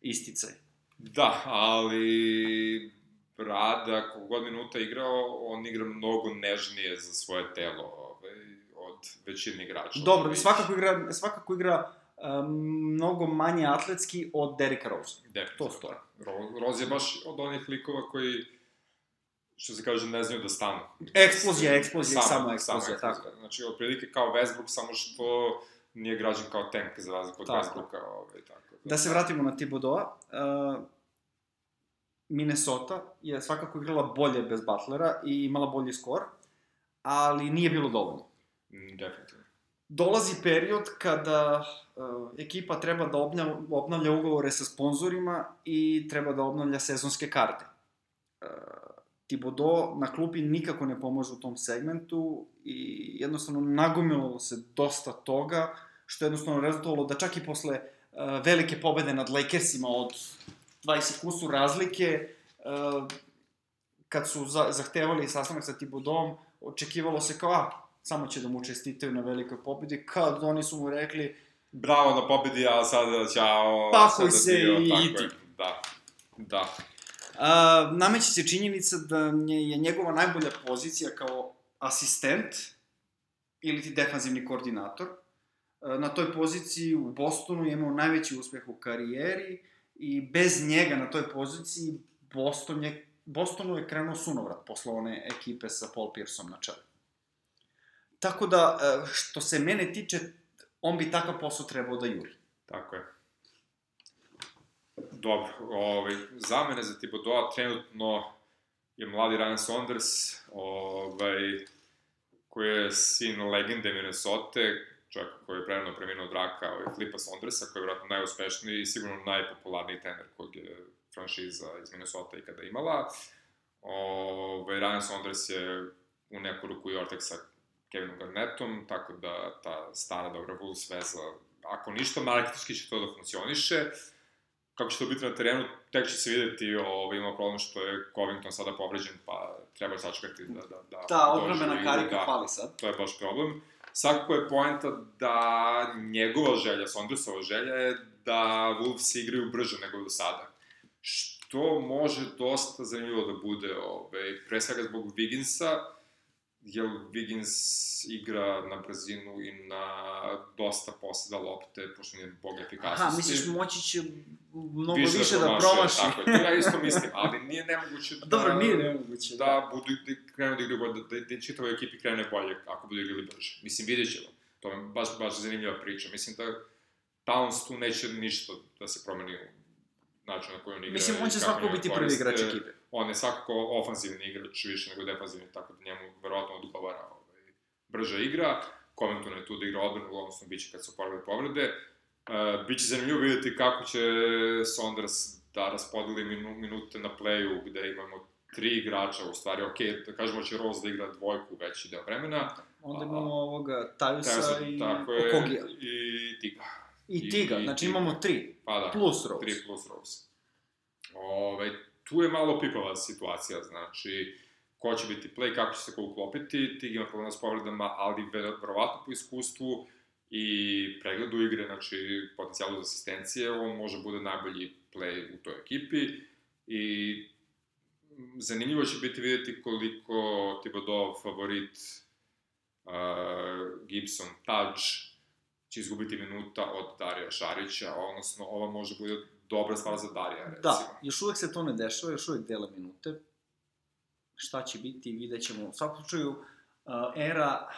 isticaj.
Da, ali Brada, koliko god minuta igrao, on igra mnogo nežnije za svoje telo ovaj, od većine igrača.
Dobro, svakako igra, svakako igra um, mnogo manje atletski od Derricka Rose.
Definitivno.
To stoje.
Rose je baš od onih likova koji što se kaže, ne znaju da stanu.
Eksplozija, eksplozija, samo, samo eksplozija,
samo tako. Znači, otprilike kao Westbrook, samo što nije građan kao tank za razliku od Westbrooka, ovaj, tako.
Da. da se vratimo na Thibodeau, uh, Minnesota je svakako igrala bolje bez Butlera i imala bolji skor, ali nije bilo dovoljno.
Mm, definitivno.
Dolazi period kada uh, ekipa treba da obnavlja, obnavlja ugovore sa sponzorima i treba da obnavlja sezonske karte. Uh, Thibodeau na klupi nikako ne pomaže u tom segmentu i jednostavno nagomilo se dosta toga, što je jednostavno rezultovalo da čak i posle uh, velike pobede nad Lakersima od 20 kusur razlike, uh, kad su za, zahtevali sastanak sa Thibodeauom, očekivalo se kao, a, samo će da mu čestitaju na velikoj pobedi, kad oni su mu rekli...
Bravo na pobedi, a sada ćao...
Pakuj se i idi.
Da, da.
A, nameće se činjenica da je njegova najbolja pozicija kao asistent ili ti defanzivni koordinator. Na toj poziciji u Bostonu je imao najveći uspeh u karijeri i bez njega na toj poziciji Boston je, Bostonu je krenuo sunovrat posle one ekipe sa Paul Pierceom na čelu. Tako da, što se mene tiče, on bi takav posao trebao da juri.
Tako je. Dobro, ovaj, za mene za Thibodeau trenutno je mladi Ryan Saunders, ovaj, koji je sin legende Minnesota, čovjek koji je prerano preminuo od raka, ovaj Flipa Saundersa, koji je vjerojatno najuspešniji i sigurno najpopularniji tener kojeg je franšiza iz Minnesota ikada imala. Ove, Ryan Saunders je u neku ruku i ortak sa Kevinom Garnettom, tako da ta stara dobra Wolves veza, ako ništa, marketički će to da funkcioniše. Kako će to biti na terenu, tek će se videti, ovo, ima problem što je Covington sada povređen, pa treba sačekati da, da, da...
Ta odbrambena karika da, fali sad.
To je baš problem. Svakako je poenta da njegova želja, Saundersova želja je da Wolves igraju brže nego do sada. Što može dosta zanimljivo da bude, ove, pre svega zbog Wigginsa, jer Wiggins igra na brzinu i na dosta poseda lopte, pošto nije bog efikasnosti.
Aha, misliš moći će mnogo više, više da, da promaši.
Tako je, ja isto mislim, ali nije nemoguće *laughs* da...
Dobro, nije nemoguće.
Da, da budu, da krenu da igraju bolje, da, da, da čitavoj ekipi krene bolje ako budu igrali brže. Mislim, vidjet ćemo. To je baš, baš zanimljiva priča. Mislim da Towns tu neće ništa da se promeni u način na koji on igra.
Mislim, on će svakako biti prvi igrač ekipe
on je svakako ofanzivni igrač više nego defanzivni, tako da njemu verovatno odgovara ovaj, brža igra. Covington je tu da igra odbranu, odnosno bit će kad se oporavaju povrede. Uh, biće zanimljivo vidjeti kako će Saunders da raspodeli minu, minute na playu gde imamo tri igrača, u stvari, ok, da kažemo će Rose da igra dvojku veći deo vremena.
Onda imamo ovoga Tajusa i tako je, Okogija.
I Tiga.
I Tiga, znači i, imamo tri.
Pa da,
plus Rose.
Tri plus Rose. Ove, tu je malo pipava situacija, znači, ko će biti play, kako će se ko uklopiti, Tig ima problema s povredama, ali verovatno po iskustvu i pregledu igre, znači potencijalu za asistencije, on može bude najbolji play u toj ekipi i zanimljivo će biti videti koliko Thibodeau favorit uh, Gibson Tudge će izgubiti minuta od Darija Šarića, odnosno ova može bude dobra stvar za Darija, da, recimo.
Da, još uvek se to ne dešava, još uvek dele minute. Šta će biti, vidjet ćemo. U svakom slučaju, uh, era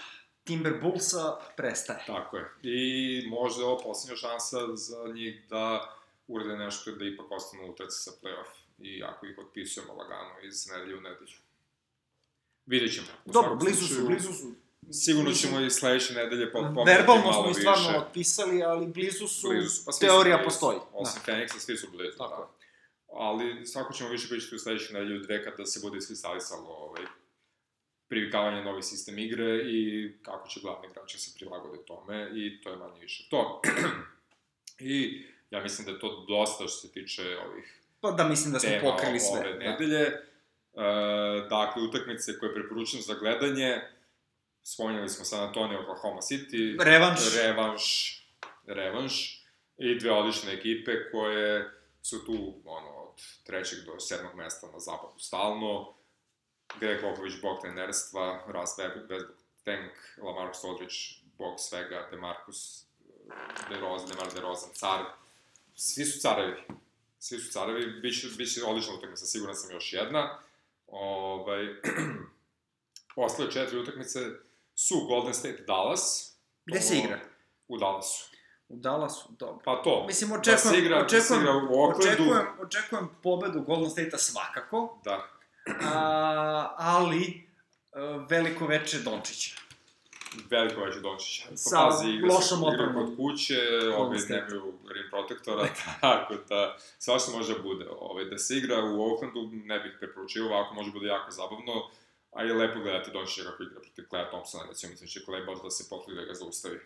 Timberbullsa prestaje.
Tako je. I možda je ovo poslednja šansa za njih da urede nešto da ipak ostanu u trci sa playoff. I ako ih otpisujemo lagano iz nedelje u nedelju. Vidjet ćemo.
Dobro, blizu su, blizu su.
Sigurno ćemo i sledeće nedelje
pomeriti Verbalno smo i stvarno više. otpisali, ali blizu su, blizu su pa teorija blizu. postoji.
Osim da. Feniksa, svi su blizu, Tako. da. Ali svako ćemo više pričati u sledećoj nedelju dve kada se bude iskristalisalo ovaj, privikavanje novi sistem igre i kako će glavni igrači se prilagode tome i to je manje više to. *clears throat* I ja mislim da je to dosta što se tiče ovih
Pa da mislim da smo pokrili sve.
ove da. nedelje. Da. E, dakle, utakmice koje preporučujem za gledanje, spominjali smo San Antonio, Oklahoma City.
Revanš.
Revanš. Revanš. I dve odlične ekipe koje su tu, ono, od trećeg do sedmog mesta na zapadu stalno. Greg Popović, bog trenerstva, Ras Westbrook, Tank, Lamarcus Aldridge, bog svega, Demarcus, DeRozan, Demar DeRozan, car. Svi su carevi. Svi su carevi. Biće, biće odlična utakmica, siguran sam još jedna. Ovaj, *clears throat* Ostale četiri utakmice su Golden State Dallas.
Gde se igra?
U Dallasu.
U Dallasu, dobro.
Pa to.
Mislim, očekujem, da se igra, očekujem, da se igra u. Očekujem, očekujem pobedu Golden State-a svakako.
Da.
A, ali, veliko veče Dončića.
Veliko veče Dončića.
Sa Pazi, lošom
opremom. kod kuće, ovi nemaju rim protektora, *laughs* tako da svašta može da bude. Ove, da se igra u Oaklandu ne bih preporučio, ovako može bude jako zabavno a je lepo gledati Dončića kako igra protiv Kleja Thompsona, recimo, mislim da će Klej baš da se potrudi da ga zaustavi.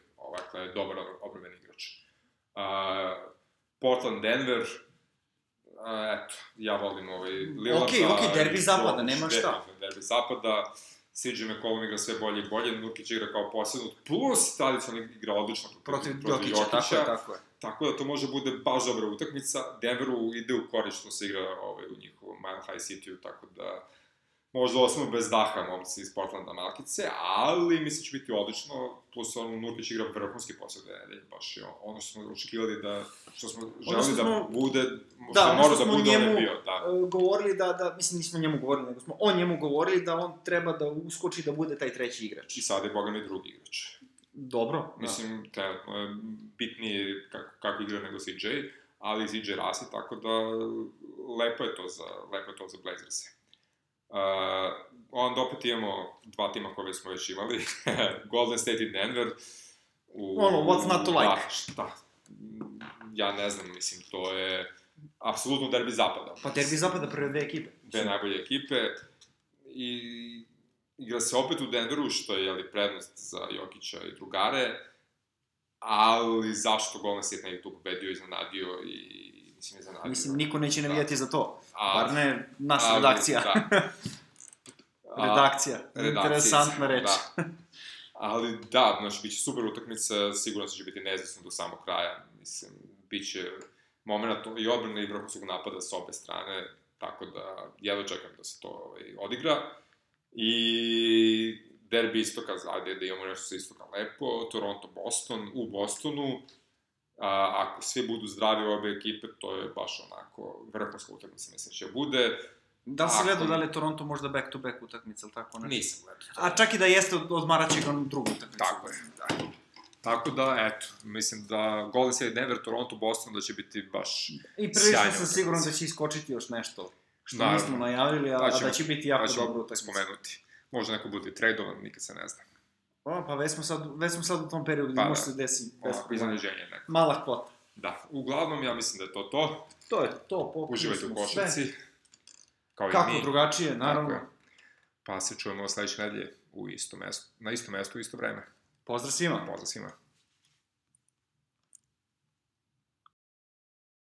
Klej je dobar obrveni igrač. Uh, Portland, Denver, uh, eto, ja volim ovaj
Lillarda. Okej, okay, okej, okay, derbi zapada, nema šta.
Derbi zapada, CJ McCollum igra sve bolje i bolje, Nurkić igra kao poslednut, plus tradicionalno igra odlično
protiv, protiv Jokića, Jokića, tako je, tako je.
Tako da to može bude baš dobra utakmica. Denveru ide u korist što se igra ovaj, u njihovom Mile High City-u, tako da možda ostanu bez daha momci iz Portlanda Malkice, ali mislim da će biti odlično, plus on Nurkić igra vrhunski posao da nedelje, baš je ono što smo očekivali da, što smo želeli da smo, da bude, da, što mora da bude, njemu, on je bio, da.
Uh, govorili da, da, mislim nismo njemu govorili, nego smo o njemu govorili da on treba da uskoči da bude taj treći igrač.
I sad je Boga mi drugi igrač.
Dobro. Da.
Mislim, da. trenutno je bitnije kako, kako igra nego CJ, ali CJ rasi, tako da lepo je to za, lepo je to za Blazers. Uh, onda opet imamo dva tima koje smo već imali, *laughs* Golden State i Denver.
U, ono, what's not to like?
Da, šta? Ja ne znam, mislim, to je apsolutno derbi zapada.
Pa derbi zapada prve dve ekipe.
Dve najbolje ekipe i igra se opet u Denveru, što je jeli, prednost za Jokića i drugare, ali zašto Golden State ne je tu pobedio, iznenadio i mislim iznenadio.
Mislim, niko neće navijati da. za to. A, Bar ne naš ali, redakcija. Da. *laughs* redakcija. redakcija. Interesantna reč. Da. *laughs*
Ali da, znači, bit će super utakmica, sigurno će biti neizvesno do samog kraja. Mislim, bit će moment i odbrane i vrhunskog napada sa obe strane, tako da jedva čekam da se to ovaj, odigra. I derbi istoka, ajde da imamo nešto sa istoka lepo, Toronto-Boston u Bostonu, a, ako svi budu zdravi obe ekipe, to je baš onako vrhunska utakmica, mislim će bude.
Da li si gledao da li je Toronto možda back-to-back utakmica, ili tako
nešto? Nisam gledao.
A čak i da jeste, odmarat će ga drugu utakmicu.
Tako je, da. Tako da, eto, mislim da Golden State, Denver, Toronto, Boston da će biti baš
I prilično sam siguran da će iskočiti još nešto što Naravno. nismo najavili, a, da, ćemo, da će biti jako da dobro utakmica.
spomenuti. Možda neko bude tradovan, nikad se ne zna.
O, pa već smo sad, već smo sad u tom periodu gde pa, može da. se desi.
Ovako, iznenađenje neko.
Mala kvota.
Da, uglavnom ja mislim da je to to.
To je to, pokrili
Uživajte u košarci.
Kao Kako i mi. drugačije, naravno. Tako je.
Pa se čujemo sledeće nedelje u isto mesto, na isto mesto u isto vreme.
Pozdrav svima.
Pozdrav svima.